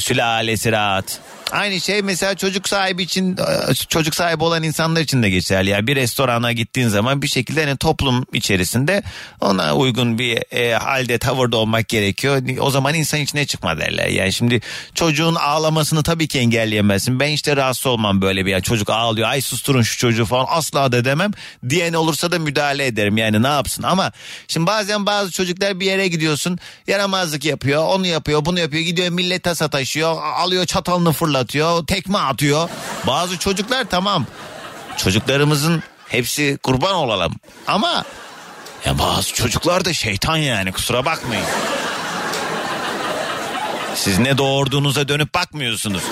sülalesi rahat. Aynı şey mesela çocuk sahibi için e, çocuk sahibi olan insanlar için de geçerli. Yani bir restorana gittiğin zaman bir şekilde hani toplum içerisinde ona uygun bir e, halde tavırda olmak gerekiyor. O zaman insan içine çıkma derler. Yani şimdi çocuğun ağlamasını tabii ki engelleyemezsin. Ben işte rahatsız olmam böyle bir yani çocuk ağlıyor. Ay susturun şu çocuğu falan asla da demem. Diyen olursa da müdahale ederim. Yani ne yapsın ama şimdi bazen bazı çocuklar bir yere gidiyorsun yaramazlık yapıyor. Onu yapıyor bunu yapıyor gidiyor millete sataşıyor. Alıyor çatalını fırlatıyor. Tekme atıyor. Bazı çocuklar tamam çocuklarımızın hepsi kurban olalım. Ama ya bazı çocuklar da şeytan yani kusura bakmayın. Siz ne doğurduğunuza dönüp bakmıyorsunuz.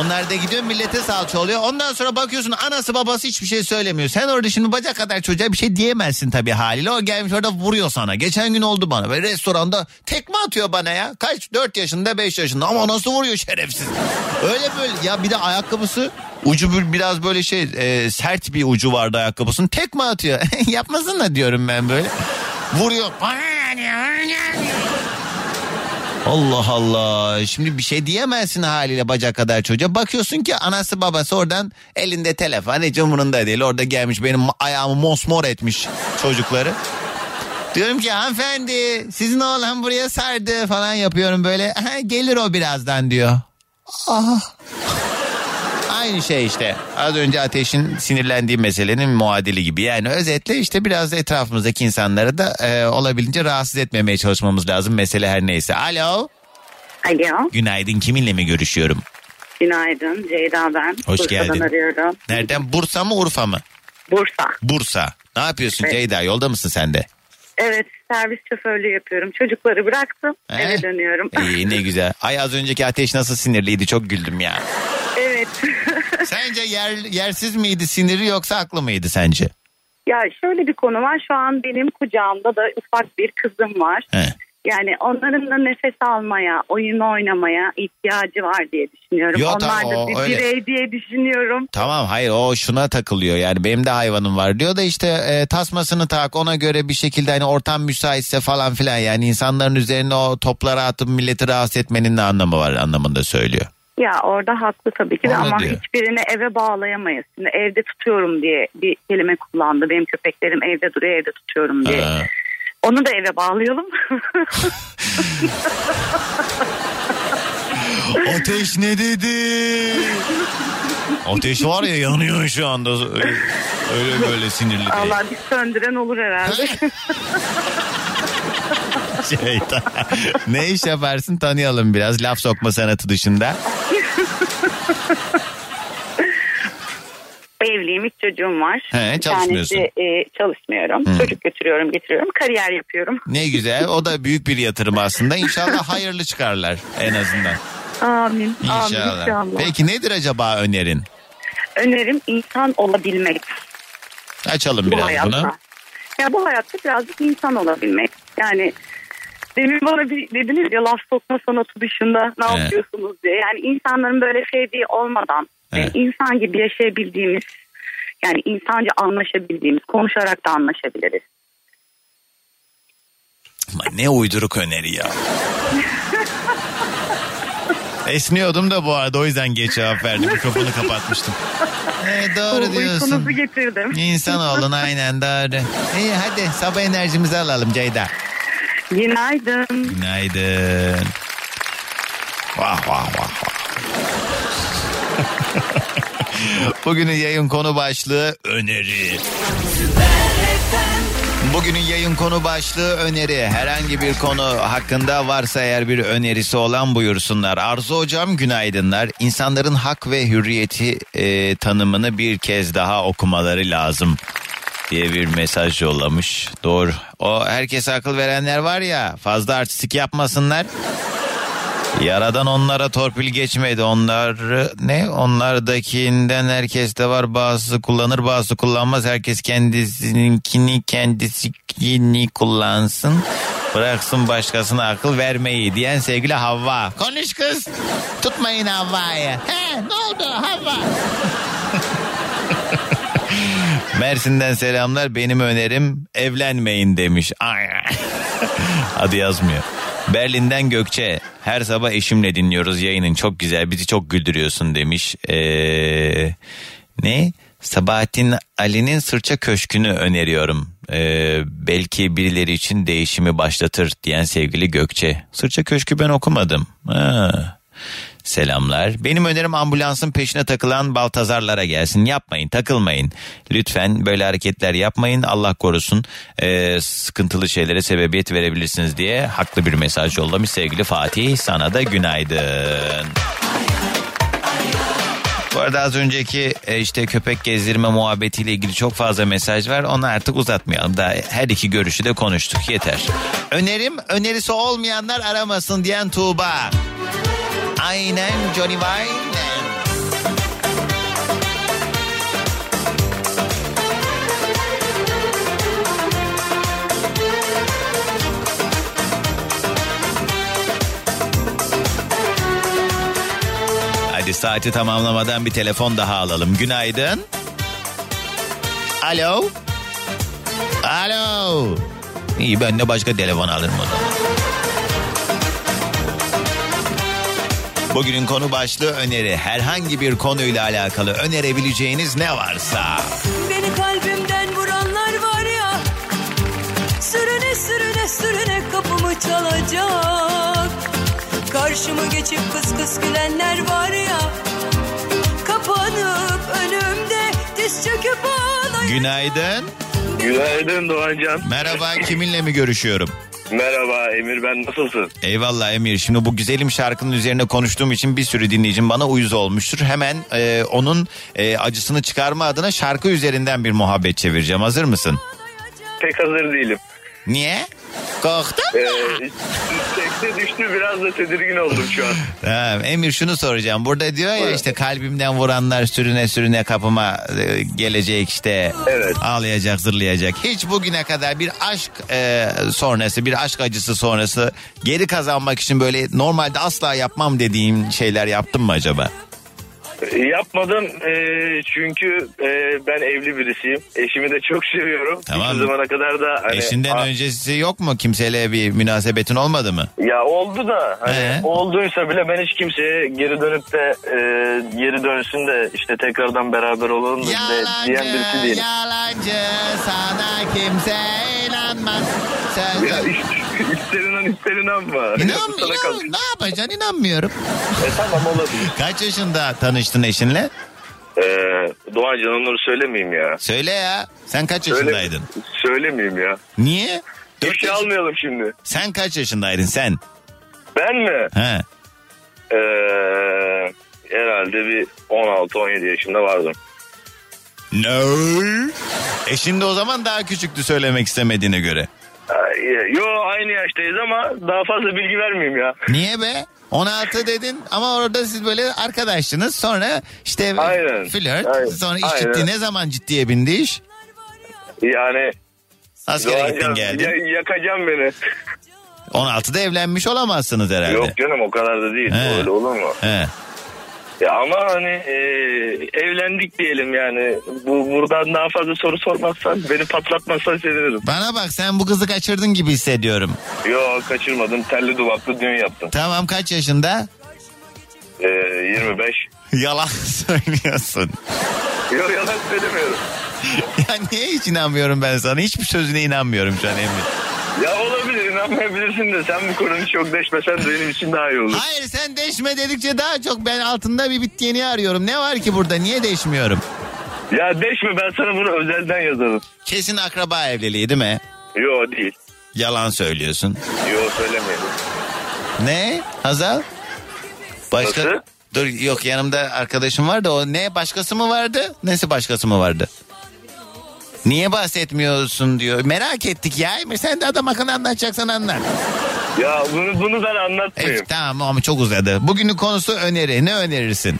Onlar da gidiyor millete salça oluyor. Ondan sonra bakıyorsun anası babası hiçbir şey söylemiyor. Sen orada şimdi bacak kadar çocuğa bir şey diyemezsin tabii haliyle. O gelmiş orada vuruyor sana. Geçen gün oldu bana. Ve restoranda tekme atıyor bana ya. Kaç? 4 yaşında 5 yaşında ama nasıl vuruyor şerefsiz. Öyle böyle ya bir de ayakkabısı ucu bir- biraz böyle şey e, sert bir ucu vardı ayakkabısının. Tekme atıyor. Yapmasın da diyorum ben böyle. Vuruyor. Allah Allah. Şimdi bir şey diyemezsin haliyle bacak kadar çocuğa. Bakıyorsun ki anası babası oradan elinde telefon hiç umurunda değil. Orada gelmiş benim ayağımı mosmor etmiş çocukları. Diyorum ki hanımefendi sizin oğlan buraya sardı falan yapıyorum böyle. "Aha, Gelir o birazdan diyor. Aha. Aynı şey işte. Az önce ateşin sinirlendiği meselenin muadili gibi. Yani özetle işte biraz da etrafımızdaki insanları da e, olabildiğince rahatsız etmemeye çalışmamız lazım. Mesele her neyse. Alo.
Alo,
Günaydın. Kiminle mi görüşüyorum?
günaydın. Ceyda ben.
Hoş
Bursa'dan
geldin.
arıyorum.
Nereden? Bursa mı Urfa mı?
Bursa.
Bursa. Ne yapıyorsun
Evet.
Ceyda? Yolda mısın sen de?
Evet, servis şoförlüğü yapıyorum. Çocukları bıraktım,
He?
eve dönüyorum.
İyi ne güzel. Ay az önceki ateş nasıl sinirliydi çok güldüm ya. Sence yer, yersiz miydi siniri yoksa haklı mıydı sence?
ya şöyle bir konu var. Şu an benim kucağımda da ufak bir kızım var.
He.
Yani onların da nefes almaya, oyun oynamaya ihtiyacı var diye düşünüyorum.
Yo,
Onlar
tamam,
da
o
bir
öyle.
birey diye düşünüyorum.
Tamam hayır o şuna takılıyor yani benim de hayvanım var diyor da işte e, tasmasını tak ona göre bir şekilde hani ortam müsaitse falan filan yani insanların üzerine o topları atıp milleti rahatsız etmenin ne anlamı var anlamında söylüyor.
Ya orada haklı tabii ki de
Onu
ama
diyor.
hiçbirini eve bağlayamayız. Şimdi evde tutuyorum diye bir kelime kullandı. Benim köpeklerim evde duruyor evde tutuyorum diye.
Ha.
Onu da eve bağlayalım.
Ateş ne dedi? Ateş var ya yanıyor şu anda öyle, öyle böyle sinirli değil.
Allah bir söndüren olur herhalde.
Şeytan. ne iş yaparsın tanıyalım biraz laf sokma sanatı dışında.
Evliyim, üç çocuğum var.
He,
Bir
çalışmıyorsun.
tanesi, e, çalışmıyorum.
Hı.
Çocuk götürüyorum, getiriyorum. Kariyer yapıyorum.
Ne güzel o da büyük bir yatırım aslında İnşallah hayırlı çıkarlar en azından.
Amin. Amin
İnşallah.
inşallah.
Peki nedir acaba önerin?
Önerim insan olabilmek.
Açalım
bu
biraz
hayatta.
bunu.
Ya bu hayatta birazcık insan olabilmek. Yani demin bana bir dediniz ya laf sokma sanatı dışında ne
Evet.
yapıyorsunuz diye. Yani insanların böyle sevdiği olmadan
Evet.
insan gibi yaşayabildiğimiz yani insanca anlaşabildiğimiz konuşarak da anlaşabiliriz.
Ama ne uyduruk öneri ya. Esniyordum da bu arada o yüzden geç cevap verdim. Mikrofonu kapatmıştım. Evet, doğru
Uykunuzu
diyorsun.
getirdim.
İnsan olun aynen doğru. İyi hadi sabah enerjimizi alalım Ceyda.
Günaydın.
Günaydın. Vah vah vah. Bugünün yayın konu başlığı öneri. Bugünün yayın konu başlığı öneri. Herhangi bir konu hakkında varsa eğer bir önerisi olan buyursunlar. Arzu hocam günaydınlar. İnsanların hak ve hürriyeti e, tanımını bir kez daha okumaları lazım diye bir mesaj yollamış. Doğru. O herkese akıl verenler var ya fazla artistik yapmasınlar. Yaradan onlara torpil geçmedi. Onları ne? Onlardakinden herkes de var. Bazısı kullanır bazısı kullanmaz. Herkes kendisininkini kendisini kullansın. Bıraksın başkasına akıl vermeyi diyen sevgili Havva. Konuş kız. Tutmayın Havva'yı. He ne oldu Havva? Mersin'den selamlar. Benim önerim evlenmeyin demiş. Adı yazmıyor. Berlin'den Gökçe. Her sabah eşimle dinliyoruz yayının. Çok güzel. Bizi çok güldürüyorsun demiş. Ee, ne? Sabahattin Ali'nin Sırça Köşkü'nü öneriyorum. Ee, belki birileri için değişimi başlatır diyen sevgili Gökçe. Sırça Köşkü ben okumadım. Ha. Selamlar. Benim önerim ambulansın peşine takılan baltazarlara gelsin. Yapmayın, takılmayın. Lütfen böyle hareketler yapmayın. Allah korusun ee, sıkıntılı şeylere sebebiyet verebilirsiniz diye haklı bir mesaj yollamış sevgili Fatih. Sana da günaydın. Bu arada az önceki e, işte köpek gezdirme muhabbetiyle ilgili çok fazla mesaj var. Onu artık uzatmayalım. Daha her iki görüşü de konuştuk. Yeter. Önerim önerisi olmayanlar aramasın diyen Tuğba. Aynen Johnny Wayne. Hadi saati tamamlamadan bir telefon daha alalım. Günaydın. Alo. Alo. İyi ben de başka telefon alırım o zaman. Bugünün konu başlığı öneri. Herhangi bir konuyla alakalı önerebileceğiniz ne varsa.
Beni kalbimden vuranlar var ya Sürüne sürüne sürüne kapımı çalacak Karşımı geçip kıs kıs gülenler var ya Kapanıp önümde diz çöküp ağlayacak
Günaydın.
Günaydın Doğancan.
Merhaba kiminle mi görüşüyorum?
Merhaba Emir ben nasılsın?
Eyvallah Emir. Şimdi bu güzelim şarkının üzerine konuştuğum için bir sürü dinleyicim bana uyuz olmuştur. Hemen e, onun e, acısını çıkarma adına şarkı üzerinden bir muhabbet çevireceğim. Hazır mısın?
Pek hazır değilim.
Niye? Korktun
Ee, tekte düştü biraz da tedirgin oldum şu an.
Tamam, Emir şunu soracağım. Burada diyor ya işte kalbimden vuranlar sürüne sürüne kapıma e, gelecek işte
Evet.
ağlayacak zırlayacak. Hiç bugüne kadar bir aşk e, sonrası bir aşk acısı sonrası geri kazanmak için böyle normalde asla yapmam dediğim şeyler yaptın mı acaba?
Yapmadım ee, çünkü ee, ben evli birisiyim. Eşimi de çok seviyorum.
Tamam.
Hiçbir zamana kadar da hani,
Eşinden
a-
öncesi yok mu? Kimseyle bir münasebetin olmadı mı?
Ya oldu da hani
Ee?
olduysa bile ben hiç kimseye geri dönüp de ee, geri dönsün de işte tekrardan beraber olalım da de, diyen birisi değilim.
yalancı sana kimse inanmaz. Sen...
Ya ister inan ister inanma.
İnan, inan- ne yapacaksın inanmıyorum.
E, tamam olabilir.
Kaç yaşında tanıştın eşinle?
Ee, Doğancan onları söylemeyeyim ya.
Söyle ya. Sen kaç
Söyle-
yaşındaydın?
Söylemeyeyim ya.
Niye?
Bir
Dört
şey
yaş-
almayalım şimdi.
Sen kaç yaşındaydın sen?
Ben mi?
He.
Ee, herhalde bir 16-17 yaşında vardım.
No. Eşin de o zaman daha küçüktü söylemek istemediğine göre.
Yo aynı yaştayız ama daha fazla bilgi vermeyeyim ya.
Niye be? 16 dedin ama orada siz böyle arkadaşsınız sonra işte
Aynen.
flört
Aynen.
sonra iş
Aynen.
ciddi ne zaman ciddiye bindi iş?
Yani
Askere gittin geldin.
ya- yakacağım beni.
16'da evlenmiş olamazsınız herhalde.
Yok canım o kadar da değil.
He.
Öyle olur mu?
He.
Ya ama hani e, evlendik diyelim yani. Bu buradan daha fazla soru sormazsan beni patlatmazsan sevinirim.
Bana bak sen bu kızı kaçırdın gibi hissediyorum.
Yo kaçırmadım. Telli duvaklı düğün yaptım.
Tamam kaç yaşında?
E, 25.
Yalan söylüyorsun.
Yo yalan söylemiyorum.
ya niye hiç inanmıyorum ben sana? Hiçbir sözüne inanmıyorum şu an Emre.
Ya olabilir inanmayabilirsin de sen bu konuyu çok deşmesen de benim için daha iyi olur.
Hayır sen deşme dedikçe daha çok ben altında bir bittiğini arıyorum. Ne var ki burada? Niye deşmiyorum?
Ya deşme ben sana bunu özelden yazarım.
Kesin akraba evliliği değil mi?
Yo değil.
Yalan söylüyorsun.
Yo söylemeyelim.
Ne? Hazal? Başka?
Nasıl?
Dur yok yanımda arkadaşım var da o ne başkası mı vardı? Nesi başkası mı vardı? Niye bahsetmiyorsun diyor. Merak ettik ya. Sen de adam akıllı anlatacaksan anlat.
Ya bunu bunu ben anlatmayayım.
Evet, tamam ama çok uzadı. Bugünün konusu öneri. Ne önerirsin?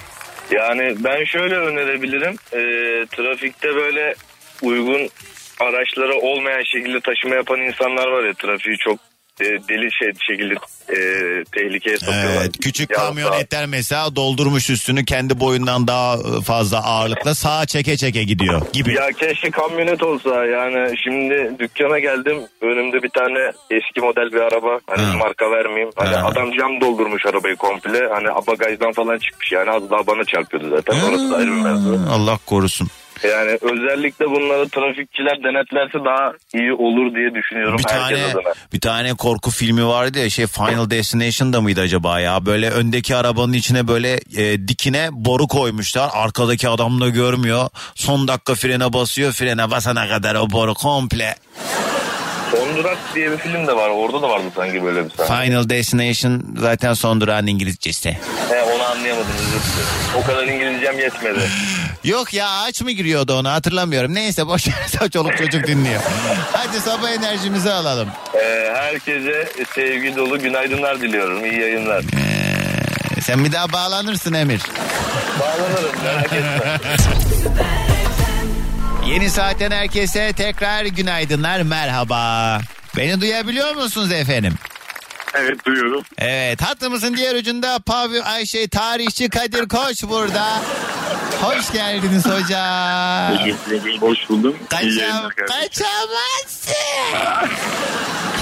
Yani ben şöyle önerebilirim. Ee, trafikte böyle uygun araçlara olmayan şekilde taşıma yapan insanlar var ya trafiği çok e, deli şey şekilde e, tehlikeye sokuyorlar.
Evet, küçük
Ya,
kamyonetler mesela doldurmuş üstünü kendi boyundan daha fazla ağırlıkla sağa çeke çeke gidiyor gibi.
Ya keşke kamyonet olsa. Yani şimdi dükkana geldim. Önümde bir tane eski model bir araba. Hani marka vermeyeyim. Hani adam cam doldurmuş arabayı komple. Hani bagajdan falan çıkmış. Yani az daha bana çarpıyordu zaten. Orası da ayrı bir mevzu.
Allah korusun.
Yani özellikle bunları trafikçiler denetlerse daha iyi olur diye düşünüyorum
Bir
herkes
tane
adına.
bir tane korku filmi vardı ya şey Final Destination'da mıydı acaba ya? Böyle öndeki arabanın içine böyle e, dikine boru koymuşlar. Arkadaki adam da görmüyor. Son dakika frene basıyor. Frene basana kadar o boru komple.
Son Durak diye bir film de var orada da vardı sanki böyle bir sahne.
Final Destination zaten son durağın İngilizcesi.
Anlayamadım özür dilerim. O kadar İngilizcem yetmedi.
Yok ya ağaç mı giriyordu onu hatırlamıyorum. Neyse boş ver çoluk çocuk dinliyor. Hadi sabah enerjimizi alalım.
Ee, herkese sevgi dolu günaydınlar diliyorum. İyi yayınlar.
Ee, Sen bir daha bağlanırsın Emir.
Bağlanırım merak etme.
Yeni saatten herkese tekrar günaydınlar merhaba. Beni duyabiliyor musunuz efendim?
Evet duyuyorum.
Evet hattımızın diğer ucunda Pavyo Ayşe tarihçi Kadir Koç burada. Hoş geldiniz hocam.
Teşekkür ederim. Hoş buldum. İyi
Kaçam,
yayınlar kardeşim.
kaçamazsın.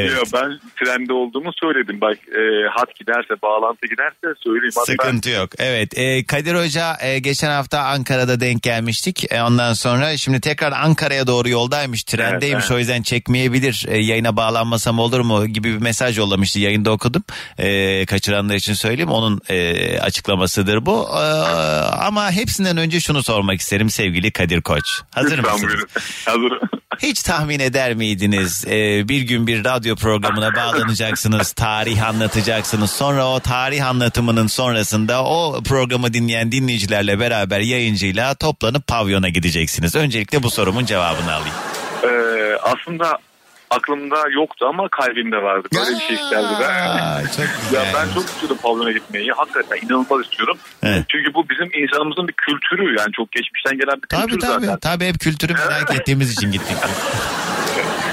Ya ben trende olduğumu söyledim. Bak e, hat giderse, bağlantı giderse söyleyeyim. Hatta
Sıkıntı yok. Evet e, Kadir Hoca e, geçen hafta Ankara'da denk gelmiştik. E, ondan sonra şimdi tekrar Ankara'ya doğru yoldaymış. Trendeymiş
Evet, evet.
o yüzden çekmeyebilir. E, yayına bağlanmasam olur mu gibi bir mesaj yollamıştı. Yayında okudum. E, kaçıranlar için söyleyeyim. Onun e, açıklamasıdır bu. E, ama hepsinden önce şunu sormak isterim sevgili Kadir Koç. Hazır
Lütfen
mısınız?
buyurun. Hazırım.
Hiç tahmin eder miydiniz? Ee, bir gün bir radyo programına bağlanacaksınız, tarih anlatacaksınız. Sonra o tarih anlatımının sonrasında o programı dinleyen dinleyicilerle beraber yayıncıyla toplanıp pavyona gideceksiniz. Öncelikle bu sorumun cevabını alayım.
E, aslında aklımda yoktu ama kalbimde vardı. Böyle bir şey isterdi ben. Ya ben çok istiyordum pavyona gitmeyi. Hakikaten inanılmaz istiyorum. Çünkü bu bizim insanımızın bir kültürü yani çok geçmişten gelen bir
Tabii
kültür
tabii.
zaten.
Tabii hep kültürü merak ettiğimiz için gittik.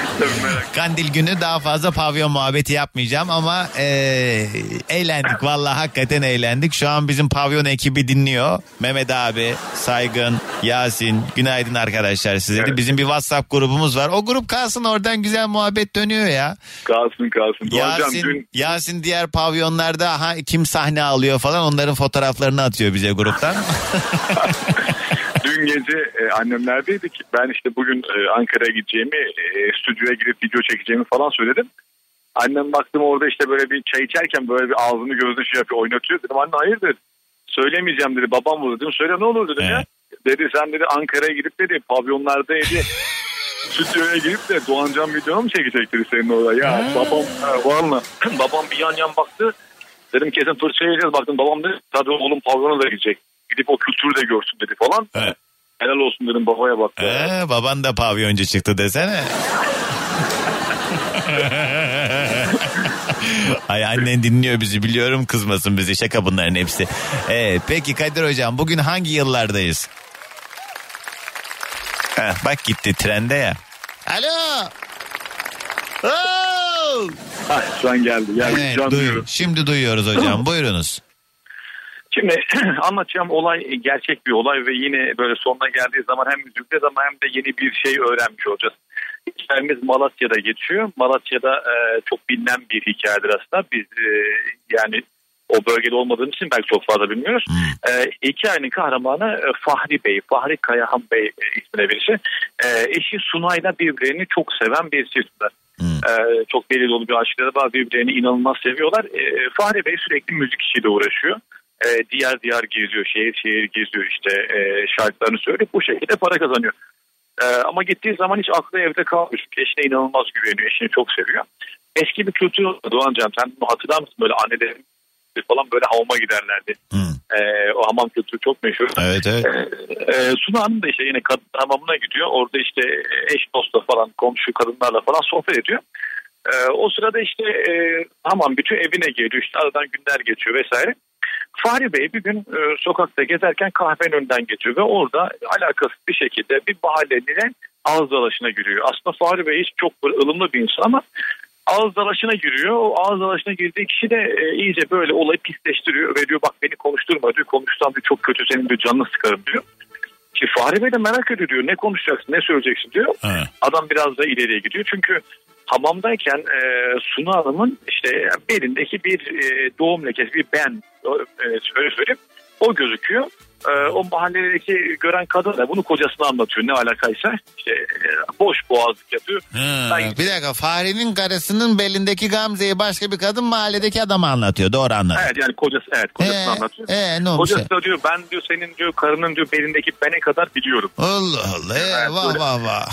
Kandil günü daha fazla pavyon muhabbeti yapmayacağım ama e, eğlendik. Vallahi hakikaten eğlendik. Şu an bizim pavyon ekibi dinliyor. Mehmet abi, Saygın, Yasin. Günaydın arkadaşlar size de. Bizim bir WhatsApp grubumuz var. O grup kalsın oradan güzel muhabbet dönüyor ya.
Kalsın kalsın. Hocam
Yasin,
dün
Yasin diğer pavyonlarda ha, kim sahne alıyor falan onların fotoğraflarını atıyor bize gruptan.
Dün gece e, annemlerdeydik. Ben işte bugün e, Ankara'ya gideceğimi, e, stüdyoya girip video çekeceğimi falan söyledim. Annem baktım orada işte böyle bir çay içerken böyle bir ağzını gözünü şey yapıyor, oynatıyor. Dedim anne hayırdır? Söylemeyeceğim dedi. Babam bu dedim. Söyle ne olur dedim ya. Dedi sen dedi Ankara'ya gidip dedi pavyonlarda dedi stüdyoya girip de Doğancan videonu mu çekecek dedi senin orada. Ya babam ha, valla babam bir yan yan baktı. Dedim kesin fırça yiyeceğiz. Baktım babam dedi tabii oğlum pavyona da gidecek. Gidip o kültürü de görsün dedi falan. Helal olsun dedim babaya bak.
Ee, baban da pavyoncu çıktı desene. Ay annen dinliyor bizi biliyorum kızmasın bizi şaka bunların hepsi. Evet, peki Kadir hocam bugün hangi yıllardayız? Heh, bak gitti trende ya. Alo.
Ha, şu an geldi. geldi.
Evet, duy- şimdi duyuyoruz hocam buyurunuz.
Şimdi anlatacağım olay gerçek bir olay ve yine böyle sonuna geldiği zaman hem üzüleceğiz ama hem de yeni bir şey öğrenmiş olacağız. Hikayemiz Malatya'da geçiyor. Malatya'da e, çok bilinen bir hikayedir aslında. Biz e, yani o bölgede olmadığımız için belki çok fazla bilmiyoruz. E, hikayenin kahramanı e, Fahri Bey, Fahri Kayahan Bey e, ismine birisi. E, eşi Sunay'la birbirlerini çok seven bir çiftler. E, çok deli dolu bir aşkları var. Birbirlerini inanılmaz seviyorlar. E, Fahri Bey sürekli müzik işiyle uğraşıyor. E, diğer diğer geziyor, şehir şehir geziyor işte e, şarkılarını söyleyip bu şekilde para kazanıyor. E, ama gittiği zaman hiç aklı evde kalmıyor. Eşine inanılmaz güveniyor, eşini çok seviyor. Eski bir kültür vardı Doğancan sen bunu hatırlar mısın? Böyle annelerin falan böyle hamama giderlerdi. E, o hamam kültürü çok meşhur.
Evet evet.
E, Suna Hanım da işte yine kadın hamamına gidiyor. Orada işte eş dostla falan komşu kadınlarla falan sohbet ediyor. E, o sırada işte e, hamam bütün evine geliyor. İşte aradan günler geçiyor vesaire. Fahri Bey bir gün e, sokakta gezerken kahvenin önünden geçiyor ve orada alakasız bir şekilde bir mahalleline ağız dalaşına giriyor. Aslında Fahri Bey hiç çok ılımlı bir insan ama ağız dalaşına giriyor. O ağız dalaşına girdiği kişi de e, iyice böyle olayı pisleştiriyor ve diyor bak beni konuşturma diyor. Konuşsam diyor çok kötü senin diyor canını sıkarım diyor. Ki Fahri Bey de merak ediyor diyor ne konuşacaksın ne söyleyeceksin diyor. Adam biraz da ileriye gidiyor çünkü hamamdayken e, Sunu Hanım'ın işte belindeki bir e, doğum lekesi bir ben öyle söyleyeyim o gözüküyor. E, o mahalledeki gören kadın da bunu kocasına anlatıyor ne alakaysa işte e, boş boğazlık yapıyor.
Ha, bir dakika Fahri'nin karısının belindeki Gamze'yi başka bir kadın mahalledeki adama anlatıyor. Doğru anladım.
Evet yani kocası evet kocasına
Ee,
anlatıyor.
ee, ne olmuş?
Kocası da diyor ben diyor senin diyor karının diyor belindeki bene kadar biliyorum.
Allah Allah. Ee, vah vah vah.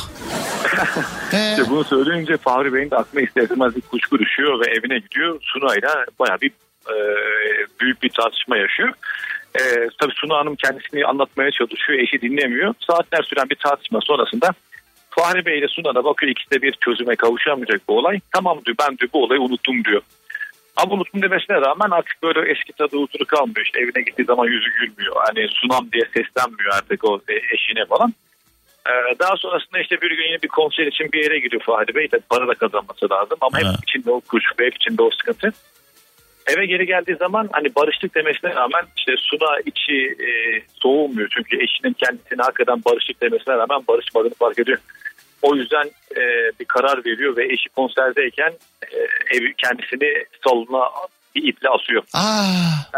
İşte bunu söyleyince Fahri Bey'in de aklına ister istemez bir kuşku düşüyor ve evine gidiyor. Sunay'la baya bir e, büyük bir tartışma yaşıyor. E, tabii Suna Hanım kendisini anlatmaya çalışıyor. Eşi dinlemiyor. Saatler süren bir tartışma sonrasında Fahri Bey ile Suna da bakıyor ikisi de bir çözüme kavuşamayacak bu olay. Tamam diyor ben diyor bu olayı unuttum diyor. Ama unuttum demesine rağmen artık böyle eski tadı huzuru kalmıyor. İşte evine gittiği zaman yüzü gülmüyor. Hani sunam diye seslenmiyor artık o e, eşine falan. Ee, daha sonrasında işte bir gün yine bir konser için bir yere gidiyor Fahri Bey. Tabii para da kazanması lazım ama hep içinde o kuşku, hep içinde o sıkıntı. Eve geri geldiği zaman hani barıştık demesine rağmen işte Suna içi e, soğumuyor. Çünkü eşinin kendisine hakikaten barıştık demesine rağmen barışmadığını fark ediyor. O yüzden e, bir karar veriyor ve eşi konserdeyken e, ev kendisini salona bir iple asıyor.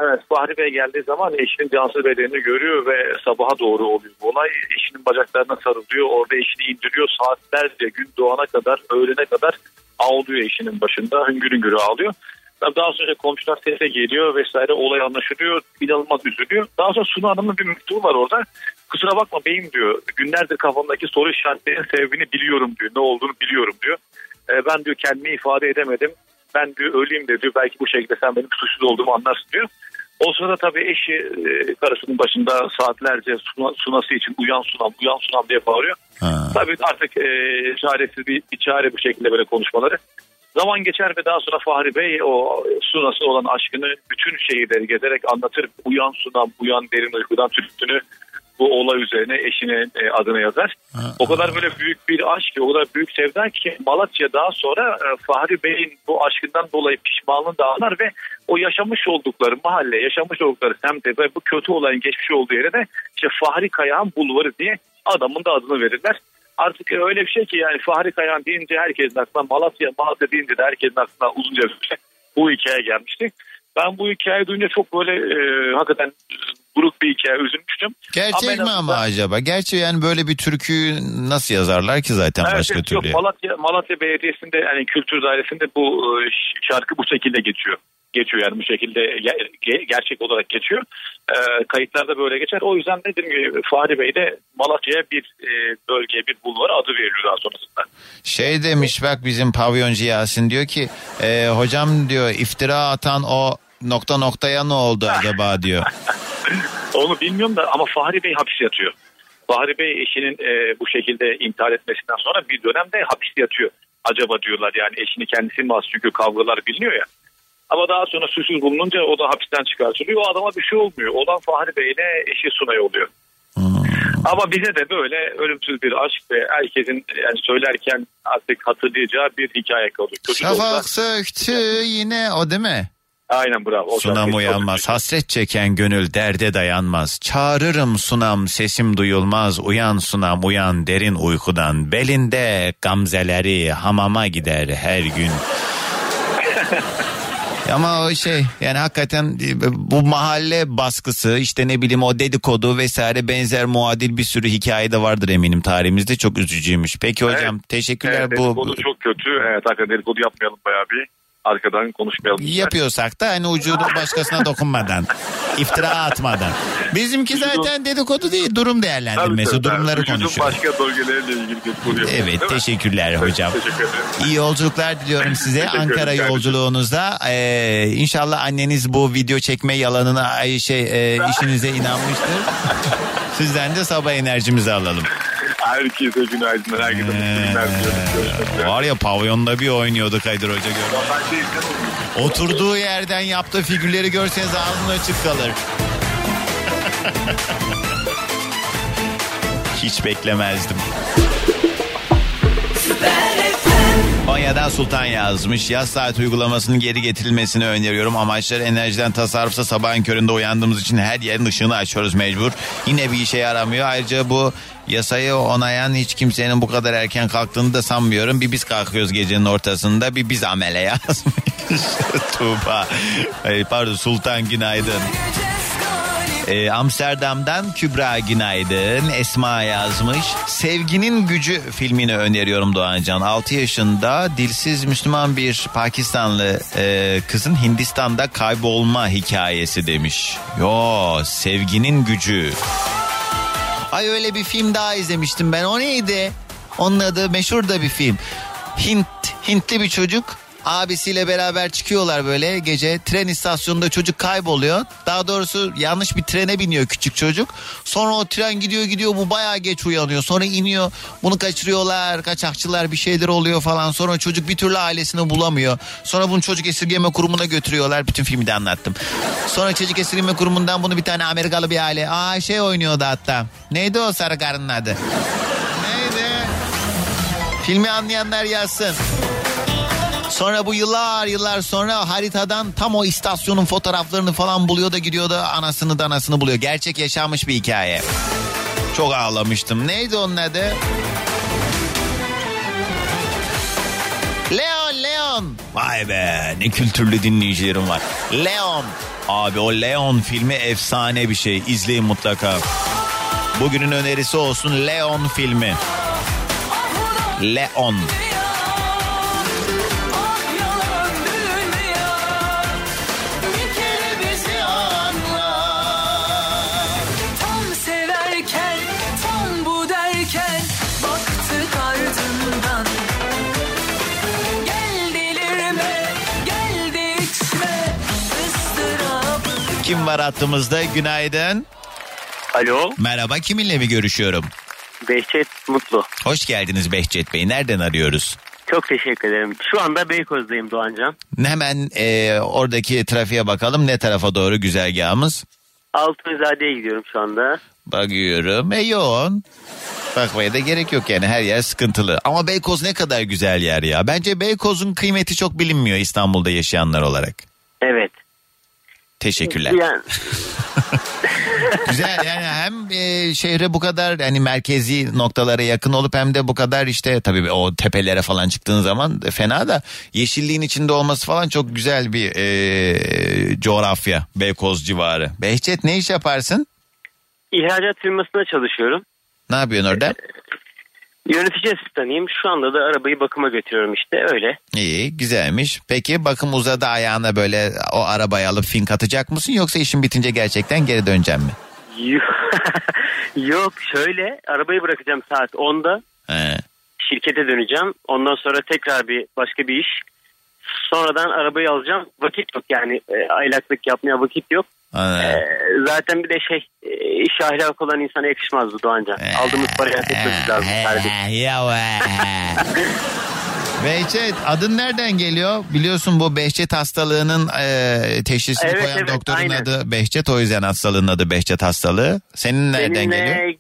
Evet Fahri Bey geldiği zaman eşinin cansız bedenini görüyor ve sabaha doğru oluyor bu olay. Eşinin bacaklarına sarılıyor. Orada eşini indiriyor. Saatlerce gün doğana kadar öğlene kadar ağlıyor eşinin başında. Hüngür hüngür ağlıyor. Daha sonra komşular sese geliyor vesaire olay anlaşılıyor. İnanılmaz üzülüyor. Daha sonra Sunu Hanım'ın bir mektubu var orada. Kusura bakma beyim diyor. Günlerdir kafamdaki soru işaretlerinin sebebini biliyorum diyor. Ne olduğunu biliyorum diyor. "E, ben diyor kendimi ifade edemedim. Ben diyor öleyim de diyor. Belki bu şekilde sen benim suçsuz olduğumu anlarsın diyor. O sırada tabii eşi e, karısının başında saatlerce suna- sunası için uyan sunam uyan sunam diye bağırıyor. Tabii artık e, çaresiz bir, bir çare bu şekilde böyle konuşmaları. Zaman geçer ve daha sonra Fahri Bey o sunası olan aşkını bütün şehirleri gezerek anlatır. Uyan sunam, uyan derin uykudan tüttünü bu olay üzerine eşinin e, adına yazar. O kadar böyle büyük bir aşk ki, o kadar büyük sevda ki Malatya daha sonra e, Fahri Bey'in bu aşkından dolayı pişmanlığını da anlar ve o yaşamış oldukları mahalle, yaşamış oldukları semte ve bu kötü olayın geçmiş olduğu yere de işte Fahri Kayağan Bulvarı diye adamın da adını verirler. Artık öyle bir şey ki yani Fahri Kayağan deyince herkesin aklına Malatya, Malatya deyince de herkesin aklına uzunca bir şey. Bu hikaye gelmişti. Ben bu hikayeyi duyunca çok böyle e, hakikaten buruk bir hikaye üzülmüştüm.
Gerçek
en
mi ama acaba? Gerçi yani böyle bir türküyü nasıl yazarlar ki zaten
Evet,
başka türlü?
Yok, Malatya, Malatya Belediyesi'nde yani kültür dairesinde bu e, şarkı bu şekilde geçiyor. Geçiyor yani bu şekilde ge- ge- gerçek olarak geçiyor. E, kayıtlarda böyle geçer. O yüzden de dediğim gibi Fahri Bey de Malatya'ya bir e, bölgeye bir bulvar adı veriliyor daha sonrasında.
Şey demiş bak bizim pavyoncu Yasin diyor ki e, hocam diyor iftira atan o nokta noktaya ne oldu acaba diyor.
Onu bilmiyorum da ama Fahri Bey hapis yatıyor. Fahri Bey eşinin e, bu şekilde intihar etmesinden sonra bir dönemde hapis yatıyor. Acaba diyorlar yani eşini kendisi mi as çünkü kavgalar biliniyor ya. Ama daha sonra suçsuz bulununca o da hapisten çıkartılıyor. O adama bir şey olmuyor. Olan Fahri Bey ile eşi Sunay oluyor. Ama bize de böyle ölümsüz bir aşk ve herkesin yani söylerken artık hatırlayacağı bir hikaye kalıyor. Kötü de olsa-
Şafak söktü yine o değil mi?
Aynen bravo. O
Sunam uyanmaz, hasret çeken gönül derde dayanmaz. Çağırırım sunam, sesim duyulmaz. Uyan sunam, uyan derin uykudan. Belinde gamzeleri hamama gider her gün. Ama o şey yani hakikaten e, bu mahalle baskısı işte ne bileyim o dedikodu vesaire benzer muadil bir sürü hikaye de vardır eminim tarihimizde çok üzücüymüş. Peki hocam teşekkürler
Evet,
bu
dedikodu çok kötü. Evet hakikaten dedikodu yapmayalım bayağı bir. Arkadan konuşmayalım.
yapıyorsak da hani ucunu başkasına dokunmadan iftira atmadan. Bizimki zaten dedikodu değil durum değerlendirmesi
Tabii, tabii,
durumları
vücudun
konuşuyoruz.
başka bölgeleriyle ilgili dedikodu yapıyoruz, değil
Evet teşekkürler hocam.
Teşekkür ederim.
İyi yolculuklar diliyorum size Ankara yolculuğunuzda. Ee, inşallah anneniz bu video çekme yalanına şey e, işinize inanmıştır. Sizden de sabah enerjimizi alalım.
Herkese günaydın. Herkese mutlu günler diliyorum. Görüşmek üzere.
Var ya pavyonda bir oynuyordu Kadir Hoca görmüyor. Oturduğu yerden yaptığı figürleri görseniz ağzın açık kalır. Hiç beklemezdim. Konya'dan Sultan yazmış. Yaz saat uygulamasının geri getirilmesini öneriyorum. Amaçları enerjiden tasarrufsa sabahın köründe uyandığımız için her yerin ışığını açıyoruz mecbur. Yine bir işe yaramıyor. Ayrıca bu yasayı onayan hiç kimsenin bu kadar erken kalktığını da sanmıyorum. Bir biz kalkıyoruz gecenin ortasında bir biz amele yazmış. Tuğba. Pardon Sultan günaydın. Ee, Amsterdam'dan Kübra Günaydın Esma yazmış. Sevginin Gücü filmini öneriyorum Doğancan. 6 yaşında dilsiz Müslüman bir Pakistanlı e, kızın Hindistan'da kaybolma hikayesi demiş. Yo Sevginin Gücü. Ay öyle bir film daha izlemiştim ben. O neydi? Onun adı meşhur da bir film. Hint Hintli bir çocuk abisiyle beraber çıkıyorlar böyle gece tren istasyonunda çocuk kayboluyor. Daha doğrusu yanlış bir trene biniyor küçük çocuk. Sonra o tren gidiyor gidiyor bu bayağı geç uyanıyor. Sonra iniyor bunu kaçırıyorlar kaçakçılar bir şeyler oluyor falan. Sonra çocuk bir türlü ailesini bulamıyor. Sonra bunu çocuk esirgeme kurumuna götürüyorlar. Bütün filmi de anlattım. Sonra çocuk esirgeme kurumundan bunu bir tane Amerikalı bir aile. Aa şey oynuyordu hatta. Neydi o sarı karının adı? Neydi? Filmi anlayanlar yazsın. Sonra bu yıllar yıllar sonra haritadan tam o istasyonun fotoğraflarını falan buluyor da gidiyor da anasını da anasını buluyor. Gerçek yaşanmış bir hikaye. Çok ağlamıştım. Neydi onun adı? Leon Leon. Vay be ne kültürlü dinleyicilerim var. Leon. Abi o Leon filmi efsane bir şey. İzleyin mutlaka. Bugünün önerisi olsun Leon filmi. Leon.
Tam
Kim var hattımızda? Günaydın.
Alo.
Merhaba kiminle mi görüşüyorum?
Behçet Mutlu.
Hoş geldiniz Behçet Bey. Nereden arıyoruz?
Çok teşekkür ederim. Şu anda Beykoz'dayım Doğancan.
Hemen e, oradaki trafiğe bakalım. Ne tarafa doğru güzergahımız?
Altunizade'ye gidiyorum şu anda.
Bakıyorum. E yoğun. Bakmaya da gerek yok yani her yer sıkıntılı. Ama Beykoz ne kadar güzel yer ya. Bence Beykoz'un kıymeti çok bilinmiyor İstanbul'da yaşayanlar olarak.
Evet.
Teşekkürler.
Yani,
Güzel yani hem e, şehre bu kadar yani merkezi noktalara yakın olup hem de bu kadar işte tabii o tepelere falan çıktığın zaman fena da yeşilliğin içinde olması falan çok güzel bir e, coğrafya Beykoz civarı. Behçet ne iş yaparsın?
ihracat firmasında çalışıyorum.
Ne yapıyorsun orada?
Yönetici asistanıyım. Şu anda da arabayı bakıma götürüyorum işte öyle.
İyi güzelmiş. Peki bakım uzadı ayağına böyle o arabayı alıp fink atacak mısın yoksa işin bitince gerçekten geri döneceksin mi?
Yok şöyle arabayı bırakacağım saat 10'da.
He.
Şirkete döneceğim. Ondan sonra tekrar bir başka bir iş. Sonradan arabayı alacağım. Vakit yok yani e, aylaklık yapmaya vakit yok.
Ana.
E, zaten bir de şey e, iş ahlakı olan insana yakışmaz bu Doğancan. Aldığımız parayı hak etmemiz lazım kardeşim.
Behçet adın nereden geliyor? Biliyorsun bu Behçet hastalığının e, teşhisini
Evet,
koyan
evet,
doktorun
aynen.
adı Behçet. O yüzden hastalığın adı Behçet hastalığı. Senin nereden
Seninle
geliyor?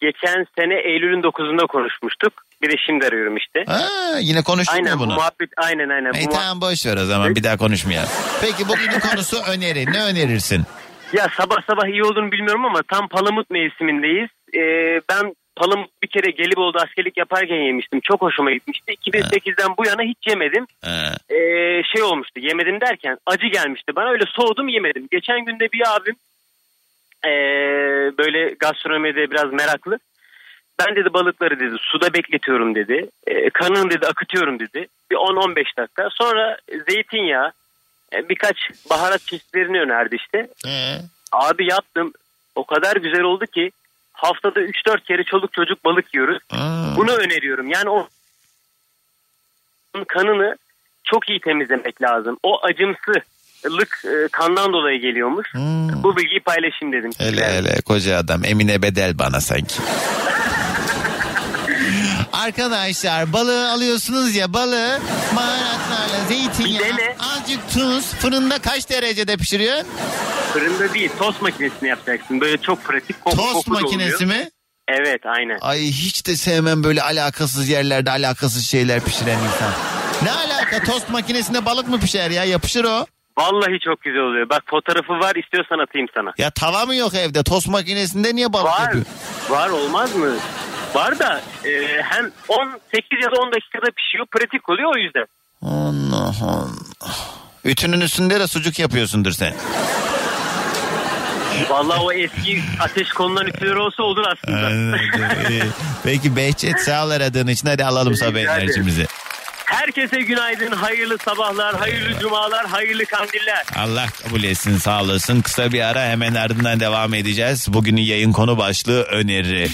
geçen sene Eylül'ün 9'unda konuşmuştuk. Bir de şimdi arıyorum işte.
Ha, yine konuştuk
aynen
mu bunu?
bu muhabbet aynen aynen.
E,
bu
tamam boş ver o zaman bir daha konuşmayalım. Peki bugünün konusu öneri. Ne önerirsin?
Ya sabah sabah iyi olduğunu bilmiyorum ama tam palamut mevsimindeyiz. Ee, ben palamut bir kere Gelibolu'da askerlik yaparken yemiştim. Çok hoşuma gitmişti. 2008'den bu yana hiç yemedim. Ee, şey olmuştu yemedim derken acı gelmişti bana öyle soğudum yemedim. Geçen günde bir abim ee, böyle gastronomide biraz meraklı. Ben dedi balıkları dedi suda bekletiyorum dedi. Ee, kanını dedi akıtıyorum dedi. Bir 10-15 dakika. Sonra zeytinyağı e, birkaç baharat çeşitlerini önerdi işte.
Ee?
Abi yaptım. O kadar güzel oldu ki haftada 3-4 kere çoluk çocuk balık yiyoruz. Bunu öneriyorum. Yani o kanını çok iyi temizlemek lazım. O acımsılık e, kandan dolayı geliyormuş. Bu bilgiyi paylaşayım dedim.
Hele hele koca adam Emine Bedel bana sanki. Arkadaşlar balığı alıyorsunuz ya balığı baharatlarla zeytinyağı azıcık tuz fırında kaç derecede pişiriyorsun?
Fırında değil tost makinesini yapacaksın. Böyle çok pratik. Koku,
Tost makinesi
oluyor.
mi?
Evet aynen.
Ay hiç de sevmem böyle alakasız yerlerde alakasız şeyler pişiren insan. Ne alaka tost makinesinde balık mı pişer ya yapışır o.
Vallahi çok güzel oluyor. Bak fotoğrafı var istiyorsan atayım sana.
Ya tava mı yok evde tost makinesinde niye balık
Var.
yapıyor?
Var olmaz mı? Var da e, hem 18 ya da 10 dakikada pişiyor. Pratik oluyor o yüzden.
Allah Allah. Ütünün üstünde de sucuk yapıyorsundur sen.
Vallahi o eski ateş konulan ütüler olsa olur aslında.
Ee, Peki Behçet sağ ol aradığın için hadi alalım sabah enerjimizi.
Herkese günaydın, hayırlı sabahlar, hayırlı cumalar, hayırlı kandiller.
Allah kabul etsin sağ olasın. Kısa bir ara hemen ardından devam edeceğiz. Bugünün yayın konu başlığı öneri.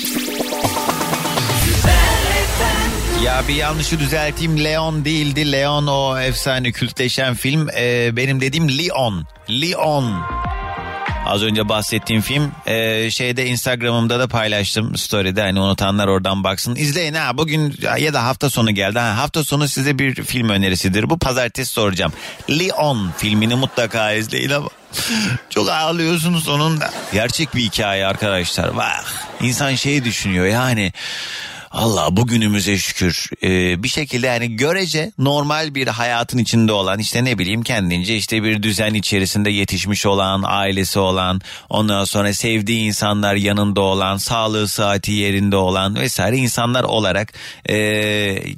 Ya bir yanlışı düzelteyim. Leon değildi. Leon o efsane kültleşen film. Ee, benim dediğim Leon. Leon. Az önce bahsettiğim film Ee, şeyde Instagram'ımda da paylaştım story'de hani unutanlar oradan baksın. İzleyin ha bugün ya da hafta sonu geldi. Ha, hafta sonu size bir film önerisidir. Bu pazartesi soracağım. Leon filmini mutlaka izleyin ama çok ağlıyorsunuz sonunda. Gerçek bir hikaye arkadaşlar. Bak insan şey düşünüyor yani Allah bugünümüze şükür. Ee, bir şekilde yani görece normal bir hayatın içinde olan işte ne bileyim kendince işte bir düzen içerisinde yetişmiş olan ailesi olan ondan sonra sevdiği insanlar yanında olan sağlığı saati yerinde olan vesaire insanlar olarak e,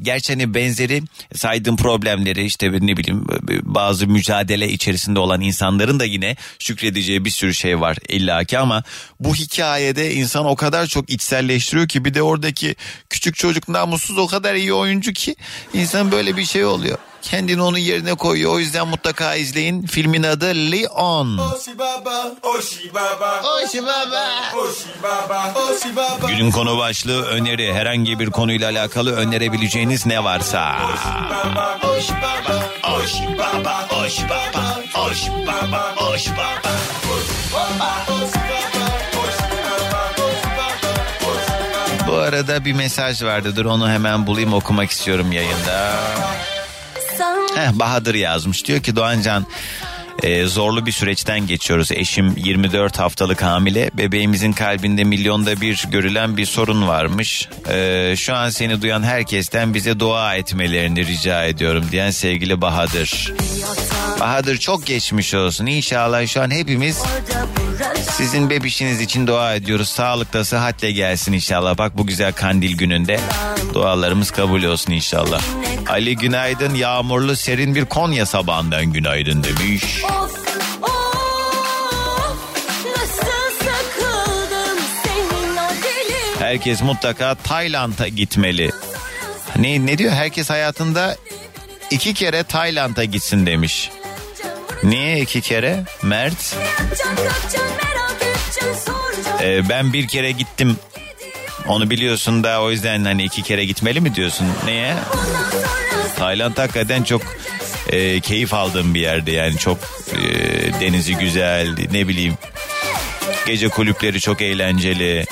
gerçi hani benzeri saydığım problemleri işte ne bileyim bazı mücadele içerisinde olan insanların da yine şükredeceği bir sürü şey var illaki ama bu hikayede insan o kadar çok içselleştiriyor ki bir de oradaki küçük çocuk namussuz o kadar iyi oyuncu ki insan böyle bir şey oluyor. Kendini onun yerine koyuyor. O yüzden mutlaka izleyin. Filmin adı Leon. Günün konu başlığı öneri. Herhangi bir konuyla alakalı önerebileceğiniz ne varsa.
Oshi baba, Oshi baba, Oshi baba.
Bu arada bir mesaj vardı. Dur onu hemen bulayım okumak istiyorum yayında. Heh, Bahadır yazmış. Diyor ki Doğancan e, zorlu bir süreçten geçiyoruz. Eşim 24 haftalık hamile. Bebeğimizin kalbinde milyonda bir görülen bir sorun varmış. E, şu an seni duyan herkesten bize dua etmelerini rica ediyorum diyen sevgili Bahadır. Bahadır çok geçmiş olsun. İnşallah şu an hepimiz sizin bebişiniz için dua ediyoruz. Sağlıkla sıhhatle gelsin inşallah. Bak bu güzel kandil gününde dualarımız kabul olsun inşallah. Ali günaydın yağmurlu serin bir Konya sabahından günaydın demiş. Herkes mutlaka Tayland'a gitmeli. Ne, ne diyor? Herkes hayatında iki kere Tayland'a gitsin demiş. Niye iki kere? Mert? Ee, ben bir kere gittim. Onu biliyorsun da o yüzden hani iki kere gitmeli mi diyorsun? Niye? Tayland hakikaten çok e, keyif aldığım bir yerde yani çok e, denizi güzel ne bileyim. Gece kulüpleri çok eğlenceli.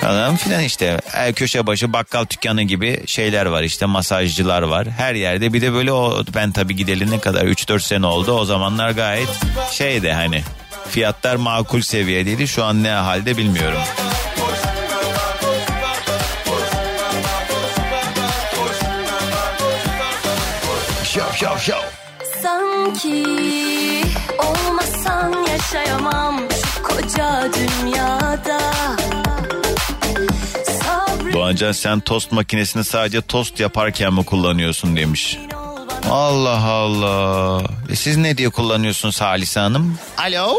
Falan filan işte. Her köşe başı bakkal dükkanı gibi şeyler var işte masajcılar var. Her yerde bir de böyle o ben tabii gideli ne kadar 3-4 sene oldu. O zamanlar gayet şeydi hani. Fiyatlar makul seviyedeydi. Şu an ne halde bilmiyorum. Şov şov şov.
Sanki olmasan yaşayamam şu koca dünyada
Doğancan sen tost makinesini sadece tost yaparken mi kullanıyorsun demiş. Allah Allah. E siz ne diye kullanıyorsunuz Halise Hanım? Alo.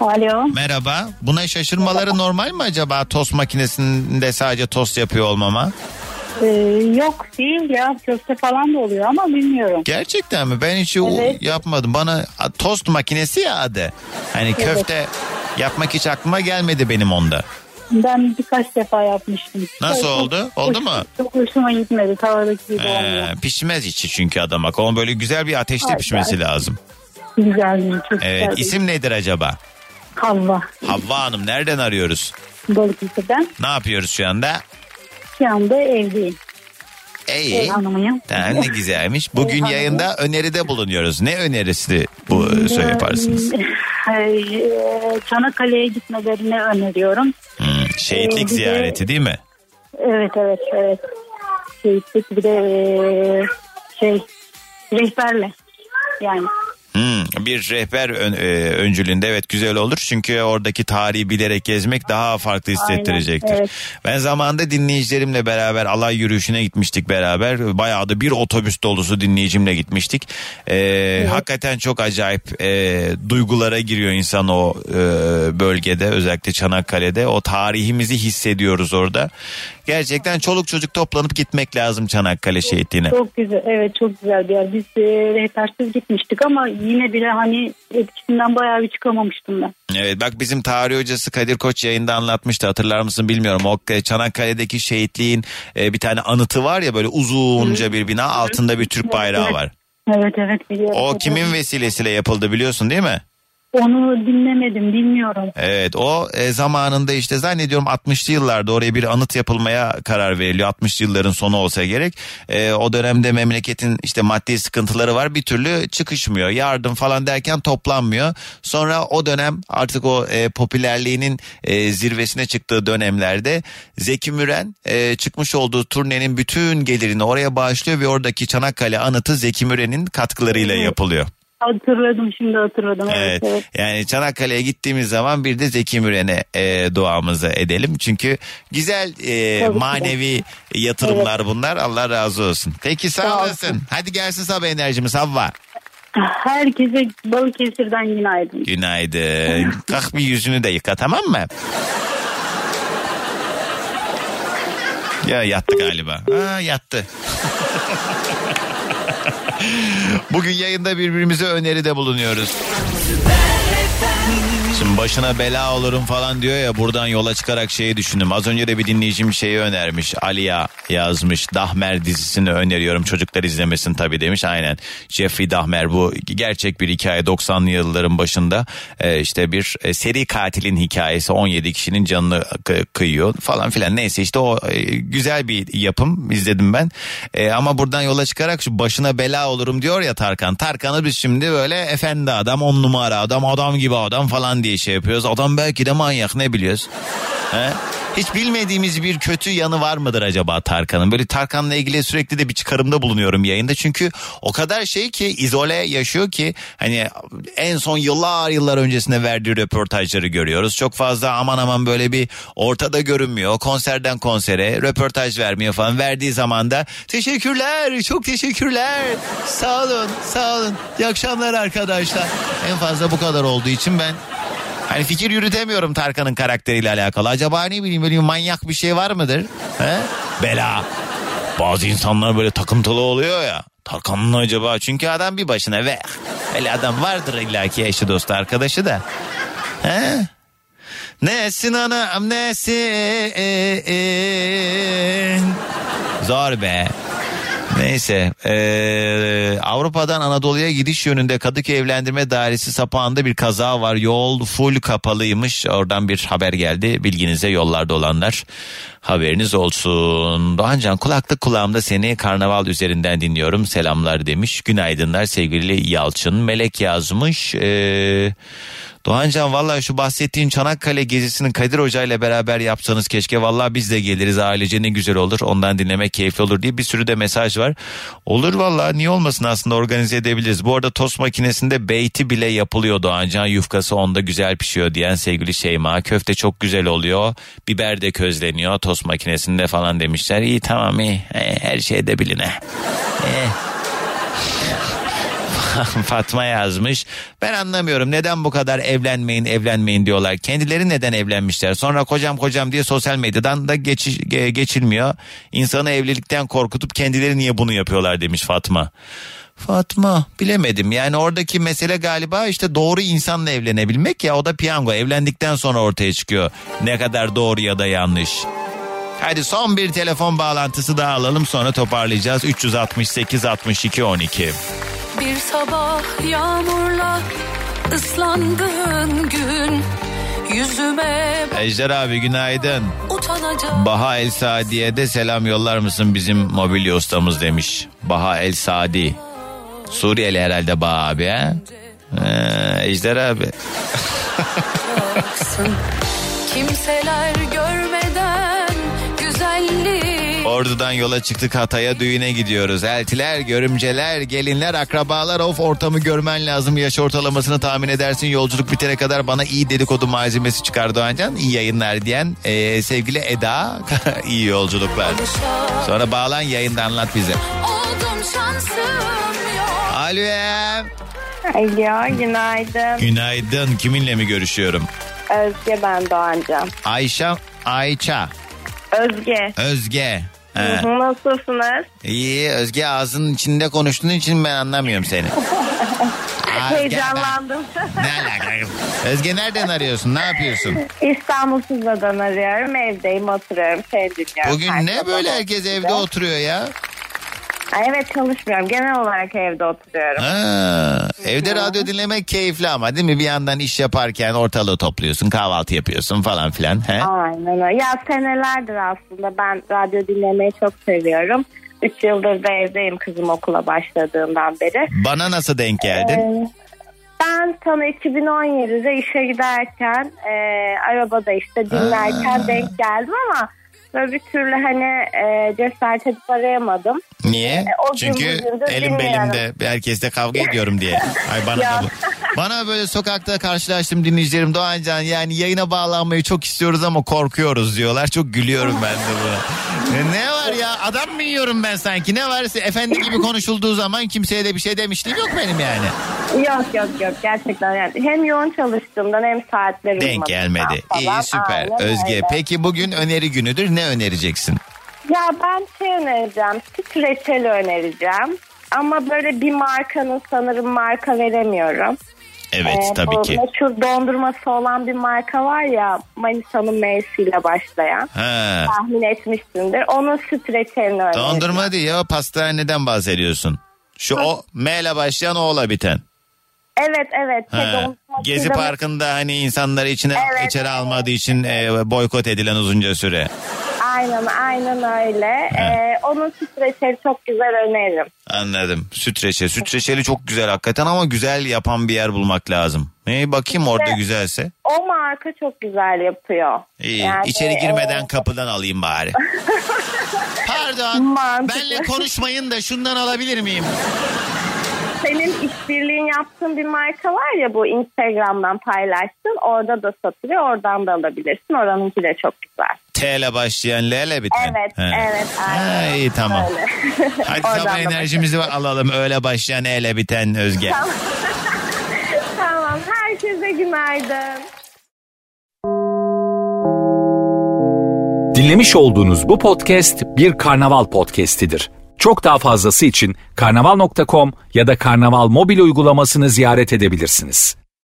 Alo.
Merhaba. Buna şaşırmaları normal mi acaba tost makinesinde sadece tost yapıyor olmama?
Ee, yok değil ya köfte falan da oluyor ama bilmiyorum.
Gerçekten mi? Ben hiç
Evet.
yapmadım. Bana tost makinesi ya adı. Hani
Evet.
köfte yapmak hiç aklıma gelmedi benim onda.
Ben birkaç defa yapmıştım.
Nasıl
Çok-
oldu? Oldu mu?
Çok hoşuma gitmedi tavadaki gibi olmuyor.
Ee, pişmez içi çünkü adamak. Ama böyle güzel bir ateşte
Ay,
pişmesi
ay.
lazım.
Güzel çok
Evet.
güzel.
isim nedir acaba?
Havva.
Havva Hanım nereden arıyoruz?
Balıkesir'den.
Ne yapıyoruz şu anda?
Şu anda evdeyim.
İyi.
Ev hanımıyım.
Tamam, ne güzelmiş. Bugün
hanımı.
yayında öneride bulunuyoruz. Ne önerisi bu şey yaparsınız?
Ee, Çanakkale'ye gitmelerini öneriyorum.
Hmm, Şehitlik
Ee, bir de-
ziyareti değil mi?
Evet evet evet. Şehitlik bir de e, şey rehberle yani.
Hmm, bir rehber ön- e, öncülüğünde evet güzel olur. Çünkü oradaki tarihi bilerek gezmek daha farklı hissettirecektir.
Aynen, evet.
Ben zamanında dinleyicilerimle beraber alay yürüyüşüne gitmiştik beraber. Bayağı da bir otobüs dolusu dinleyicimle gitmiştik. Ee, Hakikaten çok acayip e, duygulara giriyor insan o e, bölgede özellikle Çanakkale'de. O tarihimizi hissediyoruz orada. Gerçekten çoluk çocuk toplanıp gitmek lazım Çanakkale şehitliğine.
Çok güzel evet çok güzel bir yer. Biz e, rehbersiz gitmiştik ama yine bile hani etkisinden bayağı bir çıkamamıştım ben.
Evet bak bizim tarih hocası Kadir Koç yayında anlatmıştı hatırlar mısın bilmiyorum. O Çanakkale'deki şehitliğin e, bir tane anıtı var ya böyle uzunca bir bina altında bir Türk bayrağı var.
Evet evet biliyorum.
O kimin vesilesiyle yapıldı biliyorsun değil mi?
Onu dinlemedim bilmiyorum.
Evet o e, zamanında işte zannediyorum 60'lı yıllarda oraya bir anıt yapılmaya karar veriliyor. 60'lı yılların sonu olsa gerek. E, o dönemde memleketin işte maddi sıkıntıları var bir türlü çıkışmıyor. Yardım falan derken toplanmıyor. Sonra o dönem artık o e, popülerliğinin e, zirvesine çıktığı dönemlerde Zeki Müren e, çıkmış olduğu turnenin bütün gelirini oraya bağışlıyor ve oradaki Çanakkale anıtı Zeki Müren'in katkılarıyla yapılıyor.
Hatırladım şimdi hatırladım. Evet,
Evet.
evet.
Yani Çanakkale'ye gittiğimiz zaman bir de Zeki Müren'e e, duamızı edelim. Çünkü güzel e,
Tabii ki de.
manevi yatırımlar bunlar. Allah razı olsun. Peki sağ,
Sağ
olasın. Hadi gelsin sabah enerjimiz Havva.
Herkese Balıkesir'den günaydın.
Günaydın. Kalk bir yüzünü de yıka tamam mı? Ya yattı galiba. Ha yattı. Bugün yayında birbirimize öneride bulunuyoruz. Şimdi başına bela olurum falan diyor ya buradan yola çıkarak şeyi düşündüm. Az önce de bir dinleyicim şeyi önermiş. Aliya yazmış. Dahmer dizisini öneriyorum. Çocuklar izlemesin tabii demiş. Aynen. Jeffrey Dahmer bu gerçek bir hikaye. 90'lı yılların başında e, işte bir e, seri katilin hikayesi. 17 kişinin canını kı- kıyıyor falan filan. Neyse işte o e, güzel bir yapım izledim ben. E, ama buradan yola çıkarak şu başına bela olurum diyor ya Tarkan. Tarkan'ı biz şimdi böyle efendi adam, on numara adam, adam gibi adam falan diye şey yapıyoruz. Adam belki de manyak ne biliyoruz? He? Hiç bilmediğimiz bir kötü yanı var mıdır acaba Tarkan'ın? Böyle Tarkan'la ilgili sürekli de bir çıkarımda bulunuyorum yayında. Çünkü o kadar şey ki izole yaşıyor ki hani en son yıllar yıllar öncesinde verdiği röportajları görüyoruz. Çok fazla aman aman böyle bir ortada görünmüyor. Konserden konsere röportaj vermiyor falan. Verdiği zaman da teşekkürler çok teşekkürler. Sağ olun sağ olun. İyi akşamlar arkadaşlar. En fazla bu kadar olduğu için ben Hani fikir yürütemiyorum Tarkan'ın karakteriyle alakalı. Acaba ne bileyim böyle manyak bir şey var mıdır? He? Bela. Bazı insanlar böyle takıntılı oluyor ya. Tarkan'ın acaba? Çünkü adam bir başına ve öyle adam vardır illaki eşi dostu arkadaşı da. He? Nesin anam nesin? Zor be. Neyse eee, Avrupa'dan Anadolu'ya gidiş yönünde Kadıköy Evlendirme Dairesi sapağında bir kaza var. Yol full kapalıymış. Oradan bir haber geldi. Bilginize yollarda olanlar haberiniz olsun. Doğancan kulaklık kulağımda seni karnaval üzerinden dinliyorum. Selamlar demiş. Günaydınlar sevgili Yalçın. Melek yazmış. Eee Doğancan vallahi şu bahsettiğin Çanakkale gezisini Kadir Hoca ile beraber yapsanız keşke. Vallahi biz de geliriz ailece ne güzel olur. Ondan dinlemek keyifli olur diye bir sürü de mesaj var. Olur vallahi niye olmasın aslında organize edebiliriz. Bu arada tost makinesinde beyti bile yapılıyor Doğancan. Yufkası onda güzel pişiyor diyen sevgili Şeyma. Köfte çok güzel oluyor. Biber de közleniyor tost makinesinde falan demişler. İyi tamam iyi. E, her şeyde biline. Fatma yazmış. Ben anlamıyorum neden bu kadar evlenmeyin evlenmeyin diyorlar. Kendileri neden evlenmişler? Sonra kocam kocam diye sosyal medyadan da geçi- ge- geçilmiyor. İnsanı evlilikten korkutup kendileri niye bunu yapıyorlar demiş Fatma. Fatma bilemedim yani oradaki mesele galiba işte doğru insanla evlenebilmek ya o da piyango evlendikten sonra ortaya çıkıyor ne kadar doğru ya da yanlış. Hadi son bir telefon bağlantısı daha alalım sonra toparlayacağız 368 62 12.
Bir sabah yağmurla ıslandığın gün yüzüme
Ejder abi günaydın.
utanacak.
Baha El Sadi'ye de selam yollar mısın bizim mobilya ustamız demiş. Baha El Sadi. Suriyeli herhalde Baha abi ha? Ee, Ejder abi.
Kimseler güzelliği
Ordu'dan yola çıktık Hatay'a düğüne gidiyoruz. Eltiler, görümceler, gelinler, akrabalar of ortamı görmen lazım. Yaş ortalamasını tahmin edersin. Yolculuk bitene kadar bana iyi dedikodu malzemesi çıkar Doğancan. İyi yayınlar diyen ee, sevgili Eda iyi yolculuklar. Sonra bağlan yayında anlat bize.
oldum şansım yok.
Alo.
Alo günaydın.
Günaydın. Kiminle mi görüşüyorum?
Özge ben Doğancan.
Ayşe, Ayça,
Özge.
Özge. He.
hı, Nasılsınız?
İyi Özge ağzının içinde konuştuğun için ben anlamıyorum seni.
Heyecanlandım.
Ne alaka? Özge nereden arıyorsun? Ne yapıyorsun?
İstanbul Tuzla'dan arıyorum. Evdeyim oturuyorum. Seni dinliyorum.
Bugün ne böyle herkes evde oturuyor ya?
Evet çalışmıyorum. Genel olarak evde oturuyorum.
Ha, evde radyo dinlemek keyifli ama değil mi? Bir yandan iş yaparken ortalığı topluyorsun, kahvaltı yapıyorsun falan filan. He?
Aynen öyle. Ya senelerdir aslında ben radyo dinlemeyi çok seviyorum. Üç yıldır da evdeyim kızım okula başladığından beri.
Bana nasıl denk geldin?
Ee, ben sana 2017'de işe giderken e, arabada işte dinlerken denk geldim ama böyle bir türlü hani e, cesaret edip arayamadım.
Niye?
e, o
Çünkü elim belimde herkesle kavga ediyorum diye. Ay bana da bu. Bana böyle sokakta karşılaştım dinleyicilerim Doğancan yani yayına bağlanmayı çok istiyoruz ama korkuyoruz diyorlar. Çok gülüyorum ben de buna. Ne var ya adam mı yiyorum ben sanki ne var efendi gibi konuşulduğu zaman kimseye de bir şey demişliğim yok benim yani.
Yok yok yok gerçekten yani hem yoğun çalıştığımdan hem saatlerim
Denk gelmedi. İyi süper.
Aynen
Özge
öyle.
peki bugün öneri günüdür ne önereceksin?
Ya ben şey önereceğim süt reçeli önereceğim. Ama böyle bir markanın sanırım marka veremiyorum.
Evet
Ee,
tabii ki.
meşhur dondurması olan bir marka var ya Manisa'nın M'siyle başlayan.
Ha.
Tahmin etmişsindir. Onun süt reçelini önereceğim.
Dondurma değil ya pastaneden bahsediyorsun. Şu o M ile başlayan O'la biten.
Evet evet. şey,
Ha.
dondurmasıyla-
Gezi Parkı'nda hani insanları içine
Evet,
içeri almadığı için e, boykot edilen uzunca süre.
Aynen aynen öyle. Ee, onun süt reçeli çok güzel öneririm.
Anladım. Süt reçeli. Süt reçeli çok güzel hakikaten ama güzel yapan bir yer bulmak lazım. Ne bakayım orada güzelse.
O marka çok güzel yapıyor.
İyi.
Yani,
İçeri girmeden
e,
kapıdan alayım bari. Pardon.
Mantıklı.
Benle konuşmayın da şundan alabilir miyim?
Senin işbirliğin yaptığın bir marka var ya bu Instagram'dan paylaştın. Orada da satılıyor. Oradan da alabilirsin. Oranınki de çok güzel.
T ile başlayan L ile biten.
Evet,
He.
evet. Aynen.
Ha, iyi tamam.
Öyle.
Hadi
Oradan
sabah enerjimizi alalım. Öyle başlayan E ile biten Özge.
Tamam. tamam. Herkese günaydın.
Dinlemiş olduğunuz bu podcast bir karnaval podcastidir. Çok daha fazlası için karnaval.com ya da karnaval mobil uygulamasını ziyaret edebilirsiniz.